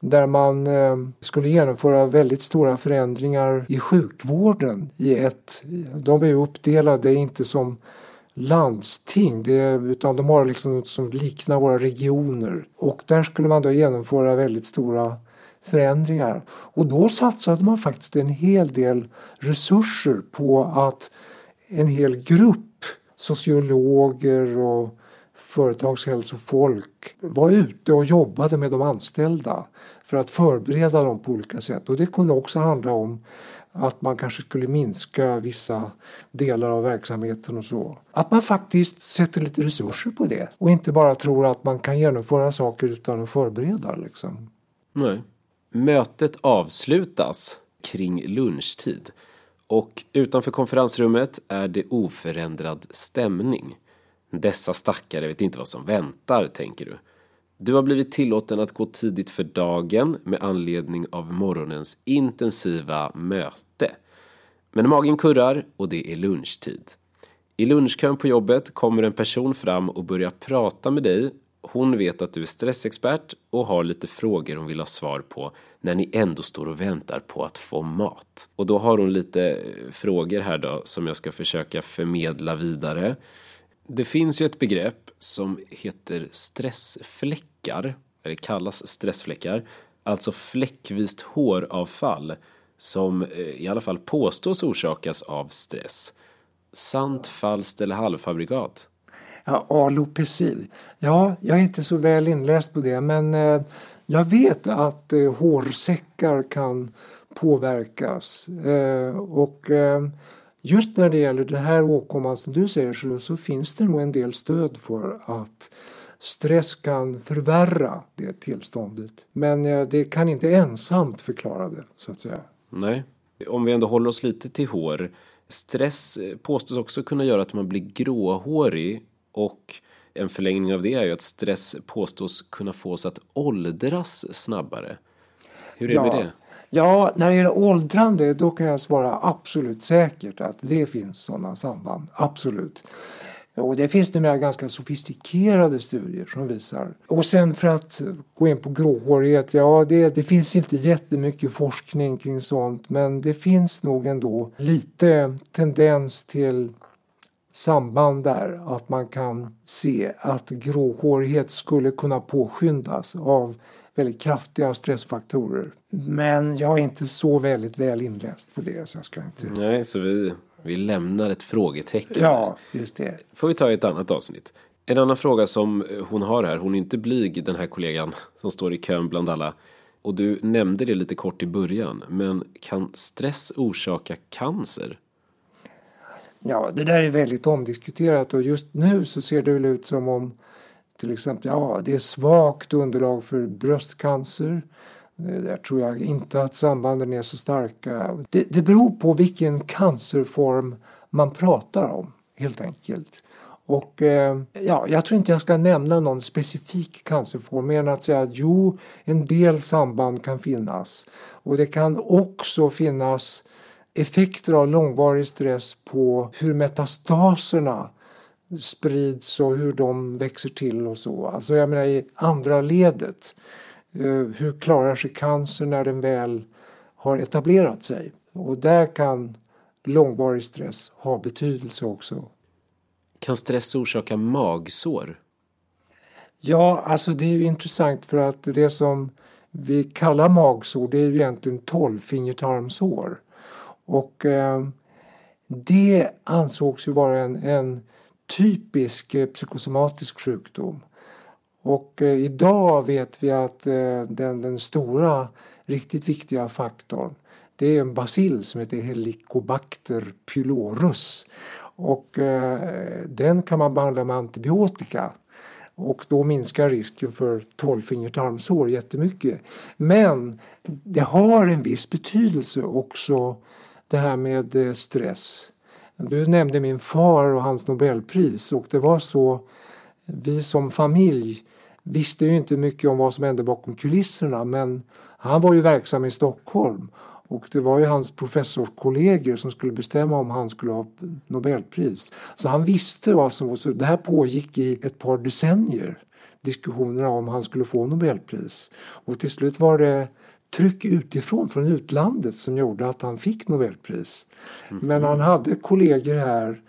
där man eh, skulle genomföra väldigt stora förändringar i sjukvården. I ett, de är uppdelade inte som landsting det, utan de har liksom något som liknar våra regioner. Och där skulle man då genomföra väldigt stora förändringar. Och då satsade man faktiskt en hel del resurser på att en hel grupp sociologer och företagshälsofolk var ute och jobbade med de anställda för att förbereda dem på olika sätt. Och det kunde också handla om att man kanske skulle minska vissa delar av verksamheten och så. Att man faktiskt sätter lite resurser på det och inte bara tror att man kan genomföra saker utan att förbereda. Liksom. Nej. Mötet avslutas kring lunchtid och utanför konferensrummet är det oförändrad stämning. Dessa stackare vet inte vad som väntar, tänker du. Du har blivit tillåten att gå tidigt för dagen med anledning av morgonens intensiva möte. Men magen kurrar och det är lunchtid. I lunchkön på jobbet kommer en person fram och börjar prata med dig hon vet att du är stressexpert och har lite frågor hon vill ha svar på när ni ändå står och väntar på att få mat. Och då har hon lite eh, frågor här då som jag ska försöka förmedla vidare. Det finns ju ett begrepp som heter stressfläckar, eller kallas stressfläckar, alltså fläckvist håravfall som eh, i alla fall påstås orsakas av stress. Sant, falskt eller halvfabrikat? Ja, alopecin. Ja, jag är inte så väl inläst på det men eh, jag vet att eh, hårsäckar kan påverkas. Eh, och just när det gäller den här åkomman som du säger så, så finns det nog en del stöd för att stress kan förvärra det tillståndet. Men det kan inte ensamt förklara det så att säga. Nej. Om vi ändå håller oss lite till hår. Stress påstås också kunna göra att man blir gråhårig och en förlängning av det är ju att stress påstås kunna få oss att åldras snabbare. Hur är det ja. med det? Ja, när det gäller åldrande då kan jag svara absolut säkert att det finns sådana samband. Absolut. Och det finns numera ganska sofistikerade studier som visar. Och sen för att gå in på gråhårighet, ja det, det finns inte jättemycket forskning kring sånt men det finns nog ändå lite tendens till samband där. Att man kan se att gråhårighet skulle kunna påskyndas av väldigt kraftiga stressfaktorer. Men jag är inte så väldigt väl inläst på det så jag ska inte... Nej, så vi, vi lämnar ett frågetecken. Ja, just det. får vi ta ett annat avsnitt. En annan fråga som hon har här, hon är inte blyg den här kollegan *laughs* som står i kön bland alla. Och du nämnde det lite kort i början, men kan stress orsaka cancer? Ja, det där är väldigt omdiskuterat och just nu så ser det väl ut som om till exempel, ja det är svagt underlag för bröstcancer. Eh, där tror jag inte att sambanden är så starka. Det, det beror på vilken cancerform man pratar om helt enkelt. Och eh, ja, jag tror inte jag ska nämna någon specifik cancerform mer än att säga att jo, en del samband kan finnas. Och det kan också finnas effekter av långvarig stress på hur metastaserna sprids och hur de växer till och så. Alltså jag menar i andra ledet. Hur klarar sig cancer när den väl har etablerat sig? Och där kan långvarig stress ha betydelse också. Kan stress orsaka magsår? Ja, alltså det är ju intressant för att det som vi kallar magsår det är ju egentligen tolvfingertarmsår. Och eh, det ansågs ju vara en, en typisk eh, psykosomatisk sjukdom. Och eh, idag vet vi att eh, den, den stora, riktigt viktiga faktorn det är en bacill som heter Helicobacter pylorus. Och eh, den kan man behandla med antibiotika. Och då minskar risken för tolvfingertarmsår jättemycket. Men det har en viss betydelse också det här med eh, stress. Du nämnde min far och hans nobelpris och det var så vi som familj visste ju inte mycket om vad som hände bakom kulisserna men han var ju verksam i Stockholm och det var ju hans professorskollegor som skulle bestämma om han skulle ha Nobelpris. Så han visste vad som var så. Det här pågick i ett par decennier. Diskussionerna om han skulle få Nobelpris. Och till slut var det tryck utifrån, från utlandet som gjorde att han fick Nobelpris. Mm. Men han hade kollegor här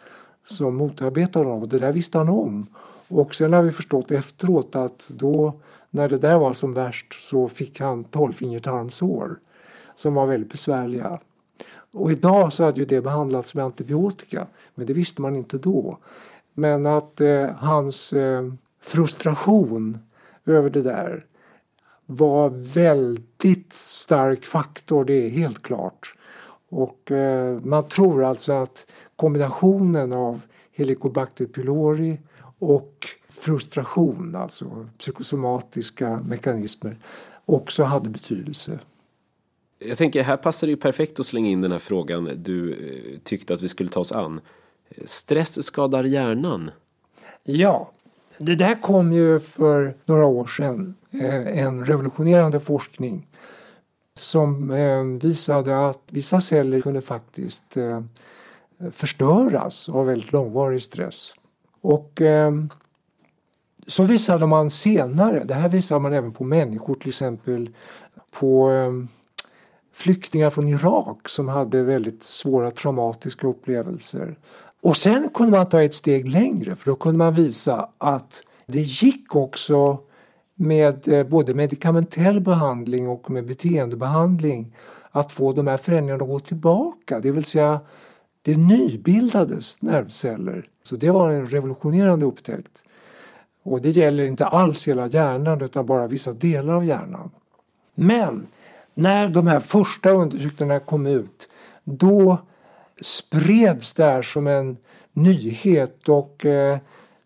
som motarbetade honom och det där visste han om. Och sen har vi förstått efteråt att då när det där var som värst så fick han tolvfingertarmsår som var väldigt besvärliga. Och idag så hade ju det behandlats med antibiotika men det visste man inte då. Men att eh, hans eh, frustration över det där var väldigt stark faktor, det är helt klart. Och eh, man tror alltså att kombinationen av Helicobacter pylori och frustration, alltså psykosomatiska mekanismer, också hade betydelse. Jag tänker, här passar det ju perfekt att slänga in den här frågan du eh, tyckte att vi skulle ta oss an. Stress skadar hjärnan. Ja, det där kom ju för några år sedan. Eh, en revolutionerande forskning som eh, visade att vissa celler kunde faktiskt eh, förstöras av väldigt långvarig stress. Och så visade man senare, det här visade man även på människor till exempel på flyktingar från Irak som hade väldigt svåra traumatiska upplevelser. Och sen kunde man ta ett steg längre för då kunde man visa att det gick också med eh, både medikamentell behandling och med beteendebehandling att få de här förändringarna att gå tillbaka. Det vill säga, det nybildades nervceller. Så det var en revolutionerande upptäckt. Och det gäller inte alls hela hjärnan utan bara vissa delar av hjärnan. Men när de här första undersökningarna kom ut då spreds det här som en nyhet och eh,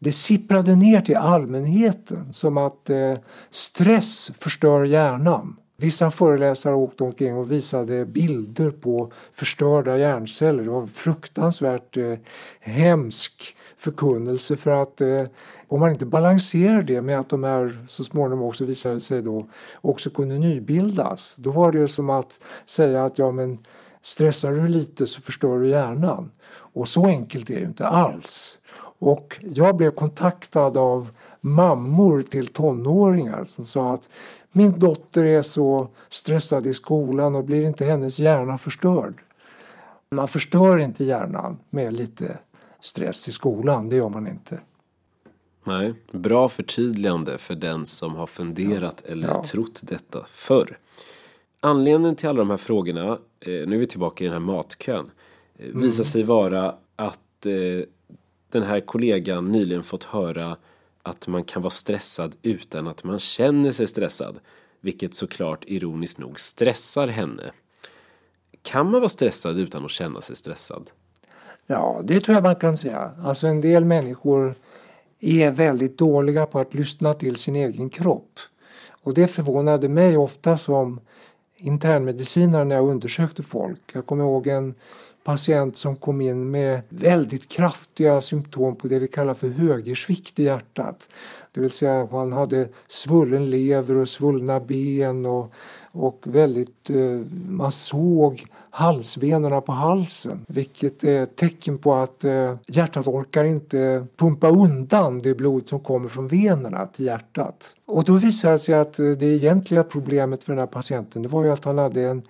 det sipprade ner till allmänheten som att eh, stress förstör hjärnan. Vissa föreläsare åkte omkring och visade bilder på förstörda hjärnceller. Det var en fruktansvärt eh, hemsk förkunnelse för att eh, om man inte balanserar det med att de här så småningom också visade sig då också kunde nybildas. Då var det som att säga att ja men stressar du lite så förstör du hjärnan. Och så enkelt är det inte alls. Och jag blev kontaktad av mammor till tonåringar som sa att min dotter är så stressad i skolan och blir inte hennes hjärna förstörd? Man förstör inte hjärnan med lite stress i skolan, det gör man inte. Nej, bra förtydligande för den som har funderat ja. eller ja. trott detta förr. Anledningen till alla de här frågorna, eh, nu är vi tillbaka i den här matkön, eh, mm. visar sig vara att eh, den här kollegan nyligen fått höra att man kan vara stressad utan att man känner sig stressad. Vilket såklart ironiskt nog stressar henne. Kan man vara stressad utan att känna sig stressad? Ja, det tror jag man kan säga. Alltså en del människor är väldigt dåliga på att lyssna till sin egen kropp. Och det förvånade mig ofta som internmedicinare när jag undersökte folk. Jag kommer ihåg en patient som kom in med väldigt kraftiga symptom på det vi kallar för högersvikt i hjärtat. Det vill säga han hade svullen lever och svullna ben och, och väldigt, eh, man såg halsvenerna på halsen vilket är ett tecken på att eh, hjärtat orkar inte pumpa undan det blod som kommer från venerna till hjärtat. Och då visade det sig att eh, det egentliga problemet för den här patienten det var ju att han hade en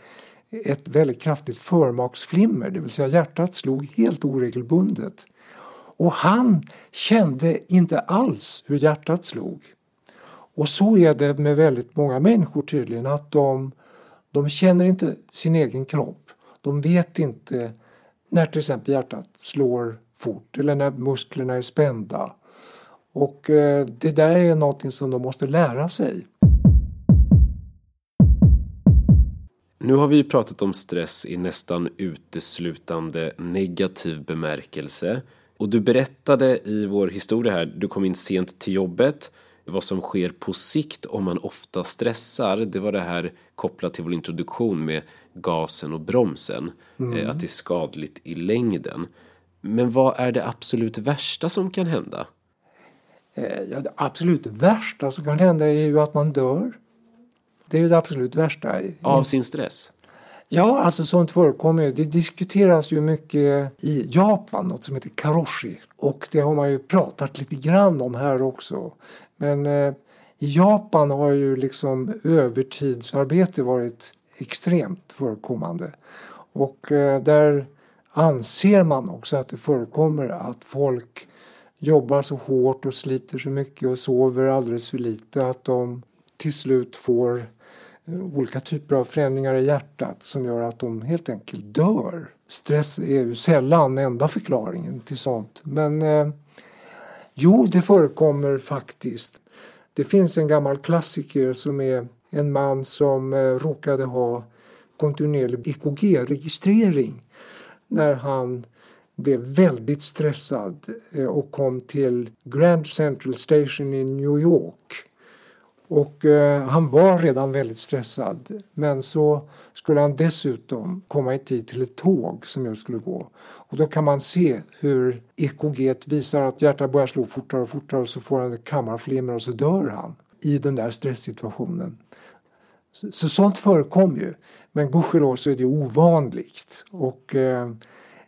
ett väldigt kraftigt förmaksflimmer, det vill säga hjärtat slog helt oregelbundet. Och han kände inte alls hur hjärtat slog. Och så är det med väldigt många människor tydligen att de, de känner inte sin egen kropp. De vet inte när till exempel hjärtat slår fort eller när musklerna är spända. Och eh, det där är någonting som de måste lära sig. Nu har vi pratat om stress i nästan uteslutande negativ bemärkelse. Och du berättade i vår historia här, du kom in sent till jobbet, vad som sker på sikt om man ofta stressar. Det var det här kopplat till vår introduktion med gasen och bromsen. Mm. Eh, att det är skadligt i längden. Men vad är det absolut värsta som kan hända? Eh, ja, det absolut värsta som kan hända är ju att man dör. Det är det absolut värsta. Av sin stress? Ja, alltså sånt förekommer Det diskuteras ju mycket i Japan, något som heter karoshi. Och det har man ju pratat lite grann om här också. Men eh, i Japan har ju liksom övertidsarbete varit extremt förekommande. Och eh, där anser man också att det förekommer att folk jobbar så hårt och sliter så mycket och sover alldeles för lite att de till slut får Eh, olika typer av förändringar i hjärtat som gör att de helt enkelt dör. Stress är ju sällan enda förklaringen till sånt. Men eh, jo, det förekommer faktiskt. Det finns en gammal klassiker som är en man som eh, råkade ha kontinuerlig EKG-registrering när han blev väldigt stressad eh, och kom till Grand Central Station i New York och eh, han var redan väldigt stressad. Men så skulle han dessutom komma i tid till ett tåg som just skulle gå. Och då kan man se hur EKG visar att hjärtat börjar slå fortare och fortare och så får han ett kammarflimmer och så dör han i den där stresssituationen. Så, så sånt förekommer ju. Men gudskelov så är det ovanligt. Och eh,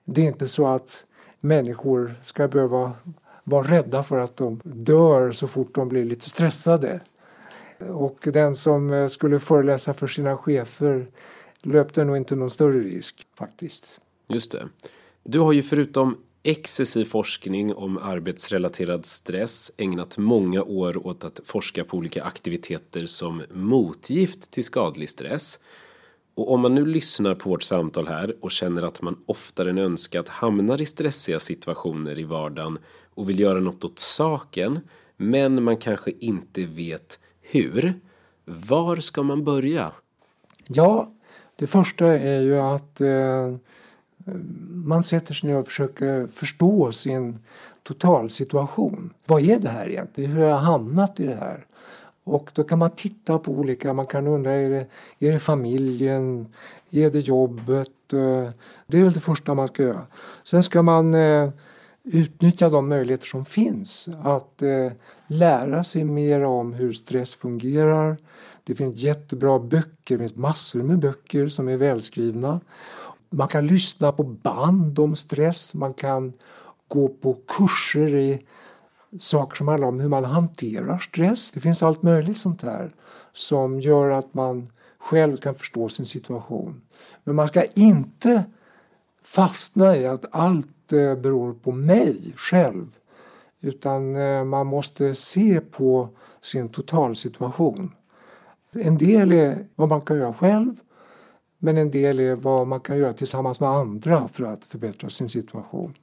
det är inte så att människor ska behöva vara rädda för att de dör så fort de blir lite stressade. Och den som eh, skulle föreläsa för sina chefer löpte nog inte någon större risk faktiskt. Just det. Du har ju förutom excessiv forskning om arbetsrelaterad stress, ägnat många år åt att forska på olika aktiviteter som motgift till skadlig stress. Och om man nu lyssnar på vårt samtal här och känner att man oftare än önskat hamnar i stressiga situationer i vardagen och vill göra något åt saken, men man kanske inte vet hur. Var ska man börja? Ja, det första är ju att eh, man sätter sig ner och försöker förstå sin totalsituation. Vad är det här egentligen? Hur har jag hamnat i det här? Och då kan man titta på olika, man kan undra är det, är det familjen, är det jobbet? Eh, det är väl det första man ska göra. Sen ska man eh, utnyttja de möjligheter som finns att eh, lära sig mer om hur stress fungerar. Det finns jättebra böcker, det finns massor med böcker som är välskrivna. Man kan lyssna på band om stress, man kan gå på kurser i saker som handlar om hur man hanterar stress. Det finns allt möjligt sånt här som gör att man själv kan förstå sin situation. Men man ska inte fastna i att allt eh, beror på mig själv. Utan eh, man måste se på sin totalsituation. En del är vad man kan göra själv men en del är vad man kan göra tillsammans med andra för att förbättra sin situation.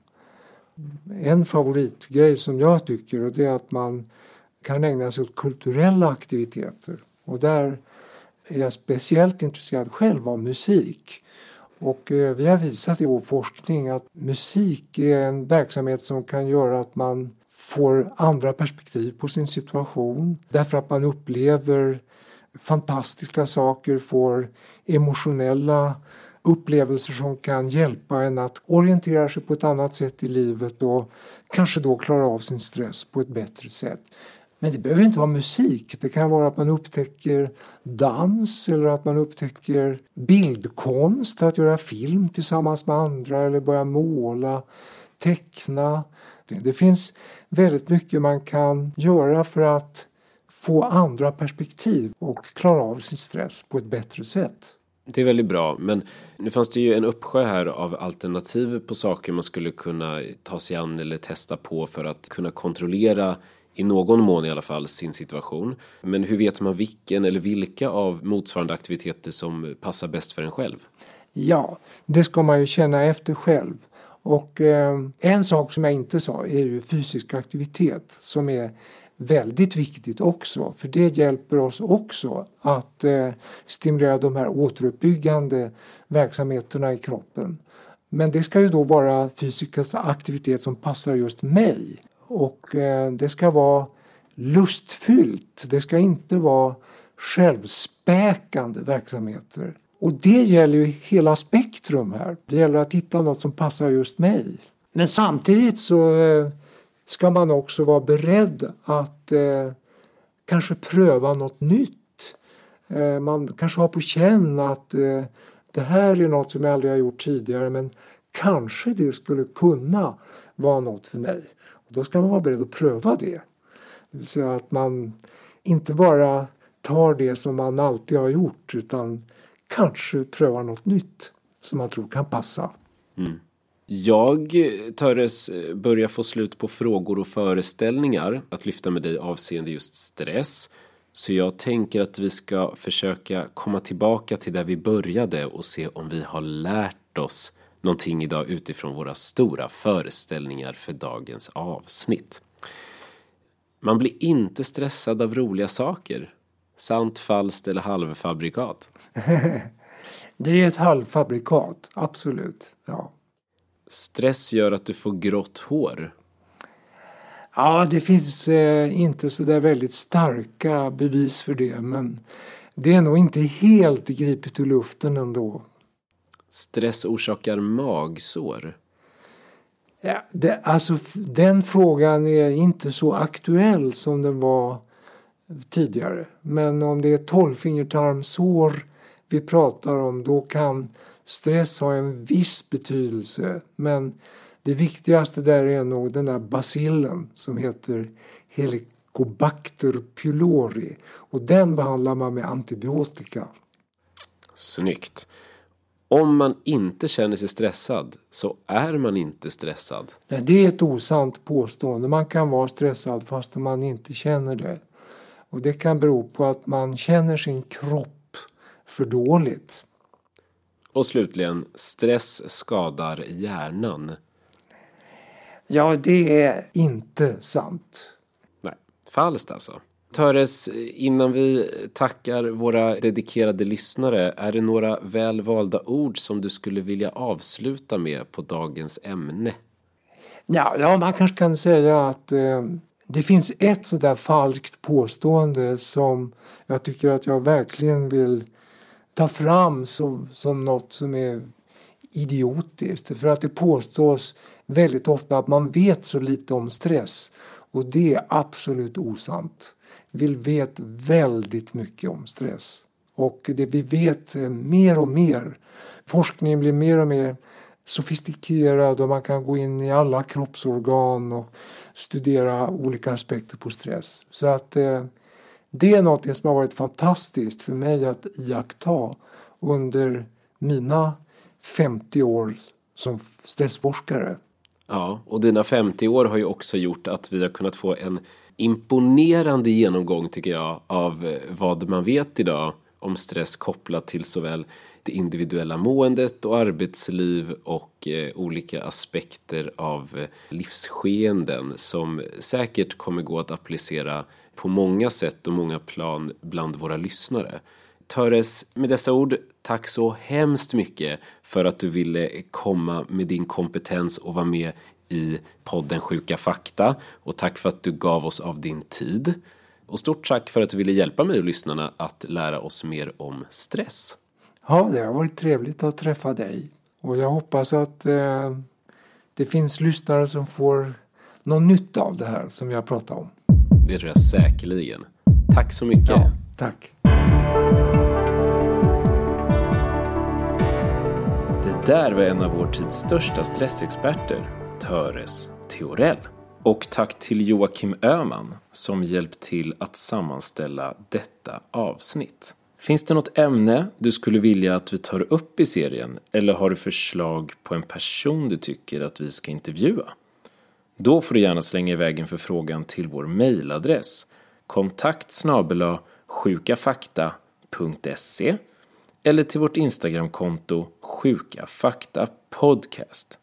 En favoritgrej som jag tycker och det är att man kan ägna sig åt kulturella aktiviteter. Och där är jag speciellt intresserad själv av musik. Och eh, vi har visat i vår forskning att musik är en verksamhet som kan göra att man får andra perspektiv på sin situation därför att man upplever fantastiska saker, får emotionella upplevelser som kan hjälpa en att orientera sig på ett annat sätt i livet och kanske då klara av sin stress på ett bättre sätt. Men det behöver inte vara musik. Det kan vara att man upptäcker dans eller att man upptäcker bildkonst, att göra film tillsammans med andra eller börja måla, teckna. Det finns väldigt mycket man kan göra för att få andra perspektiv och klara av sin stress på ett bättre sätt. Det är väldigt bra, men nu fanns det ju en uppsjö här av alternativ på saker man skulle kunna ta sig an eller testa på för att kunna kontrollera i någon mån i alla fall sin situation. Men hur vet man vilken eller vilka av motsvarande aktiviteter som passar bäst för en själv? Ja, det ska man ju känna efter själv. Och eh, en sak som jag inte sa är ju fysisk aktivitet som är väldigt viktigt också för det hjälper oss också att eh, stimulera de här återuppbyggande verksamheterna i kroppen. Men det ska ju då vara fysisk aktivitet som passar just mig och eh, det ska vara lustfyllt. Det ska inte vara självspäkande verksamheter. Och det gäller ju hela spektrum här. Det gäller att hitta något som passar just mig. Men samtidigt så eh, ska man också vara beredd att eh, kanske pröva något nytt. Eh, man kanske har på känn att eh, det här är något som jag aldrig har gjort tidigare men kanske det skulle kunna vara något för mig. Och då ska man vara beredd att pröva det. Det vill säga att man inte bara tar det som man alltid har gjort utan kanske prövar något nytt som man tror kan passa. Mm. Jag Töres, börjar få slut på frågor och föreställningar att lyfta med dig avseende just stress. Så jag tänker att vi ska försöka komma tillbaka till där vi började och se om vi har lärt oss någonting idag utifrån våra stora föreställningar för dagens avsnitt. Man blir inte stressad av roliga saker. Sant, falskt eller halvfabrikat? *laughs* det är ett halvfabrikat, absolut. Ja. Stress gör att du får grått hår. Ja, det finns eh, inte så där väldigt starka bevis för det men det är nog inte helt gripet ur luften ändå. Stress orsakar magsår. Ja, det, alltså, den frågan är inte så aktuell som den var tidigare. Men om det är tolvfingertarmsår vi pratar om då kan stress ha en viss betydelse. Men det viktigaste där är nog den där bacillen som heter Helicobacter pylori. Och den behandlar man med antibiotika. Snyggt. Om man inte känner sig stressad så är man inte stressad. Nej, det är ett osant påstående. Man kan vara stressad fast man inte känner det. Och det kan bero på att man känner sin kropp för dåligt. Och slutligen, stress skadar hjärnan. Ja, det är inte sant. Nej, falskt alltså. Töres, innan vi tackar våra dedikerade lyssnare, är det några väl valda ord som du skulle vilja avsluta med på dagens ämne? Ja, ja man kanske kan säga att eh, det finns ett sådär falskt påstående som jag tycker att jag verkligen vill ta fram som, som något som är idiotiskt. För att det påstås väldigt ofta att man vet så lite om stress. Och det är absolut osant. Vi vet väldigt mycket om stress. Och det vi vet eh, mer och mer. Forskningen blir mer och mer sofistikerad och man kan gå in i alla kroppsorgan och studera olika aspekter på stress. Så att eh, det är något som har varit fantastiskt för mig att iaktta under mina 50 år som stressforskare. Ja, och dina 50 år har ju också gjort att vi har kunnat få en imponerande genomgång tycker jag av eh, vad man vet idag om stress kopplat till såväl det individuella måendet och arbetsliv och eh, olika aspekter av eh, livsskeenden som säkert kommer gå att applicera på många sätt och många plan bland våra lyssnare. Töres, med dessa ord, tack så hemskt mycket för att du ville komma med din kompetens och vara med i podden Sjuka fakta och tack för att du gav oss av din tid. Och stort tack för att du ville hjälpa mig och lyssnarna att lära oss mer om stress. Ja, det har varit trevligt att träffa dig och jag hoppas att eh, det finns lyssnare som får någon nytta av det här som vi har pratat om. Det tror jag säkerligen. Tack så mycket. Ja, tack. Det där var en av vår tids största stressexperter, Töres Theorell. Och tack till Joakim Öman som hjälpt till att sammanställa detta avsnitt. Finns det något ämne du skulle vilja att vi tar upp i serien eller har du förslag på en person du tycker att vi ska intervjua? Då får du gärna slänga iväg en förfrågan till vår mejladress kontakt sjukafakta.se eller till vårt Instagramkonto sjukafakta podcast.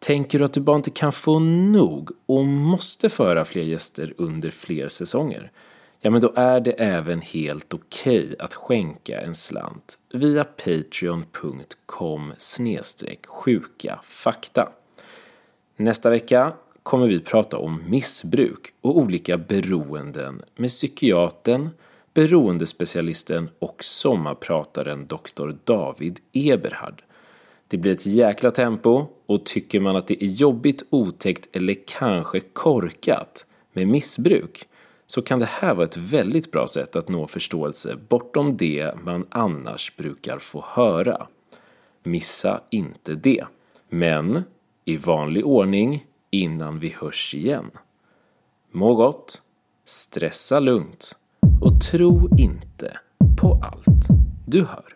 Tänker du att du bara inte kan få nog och måste föra fler gäster under fler säsonger? Ja, men då är det även helt okej okay att skänka en slant via patreon.com sjuka fakta. Nästa vecka kommer vi prata om missbruk och olika beroenden med psykiatern, beroendespecialisten och sommarprataren Dr. David Eberhard. Det blir ett jäkla tempo och tycker man att det är jobbigt, otäckt eller kanske korkat med missbruk så kan det här vara ett väldigt bra sätt att nå förståelse bortom det man annars brukar få höra. Missa inte det. Men i vanlig ordning innan vi hörs igen. Må gott, stressa lugnt och tro inte på allt du hör.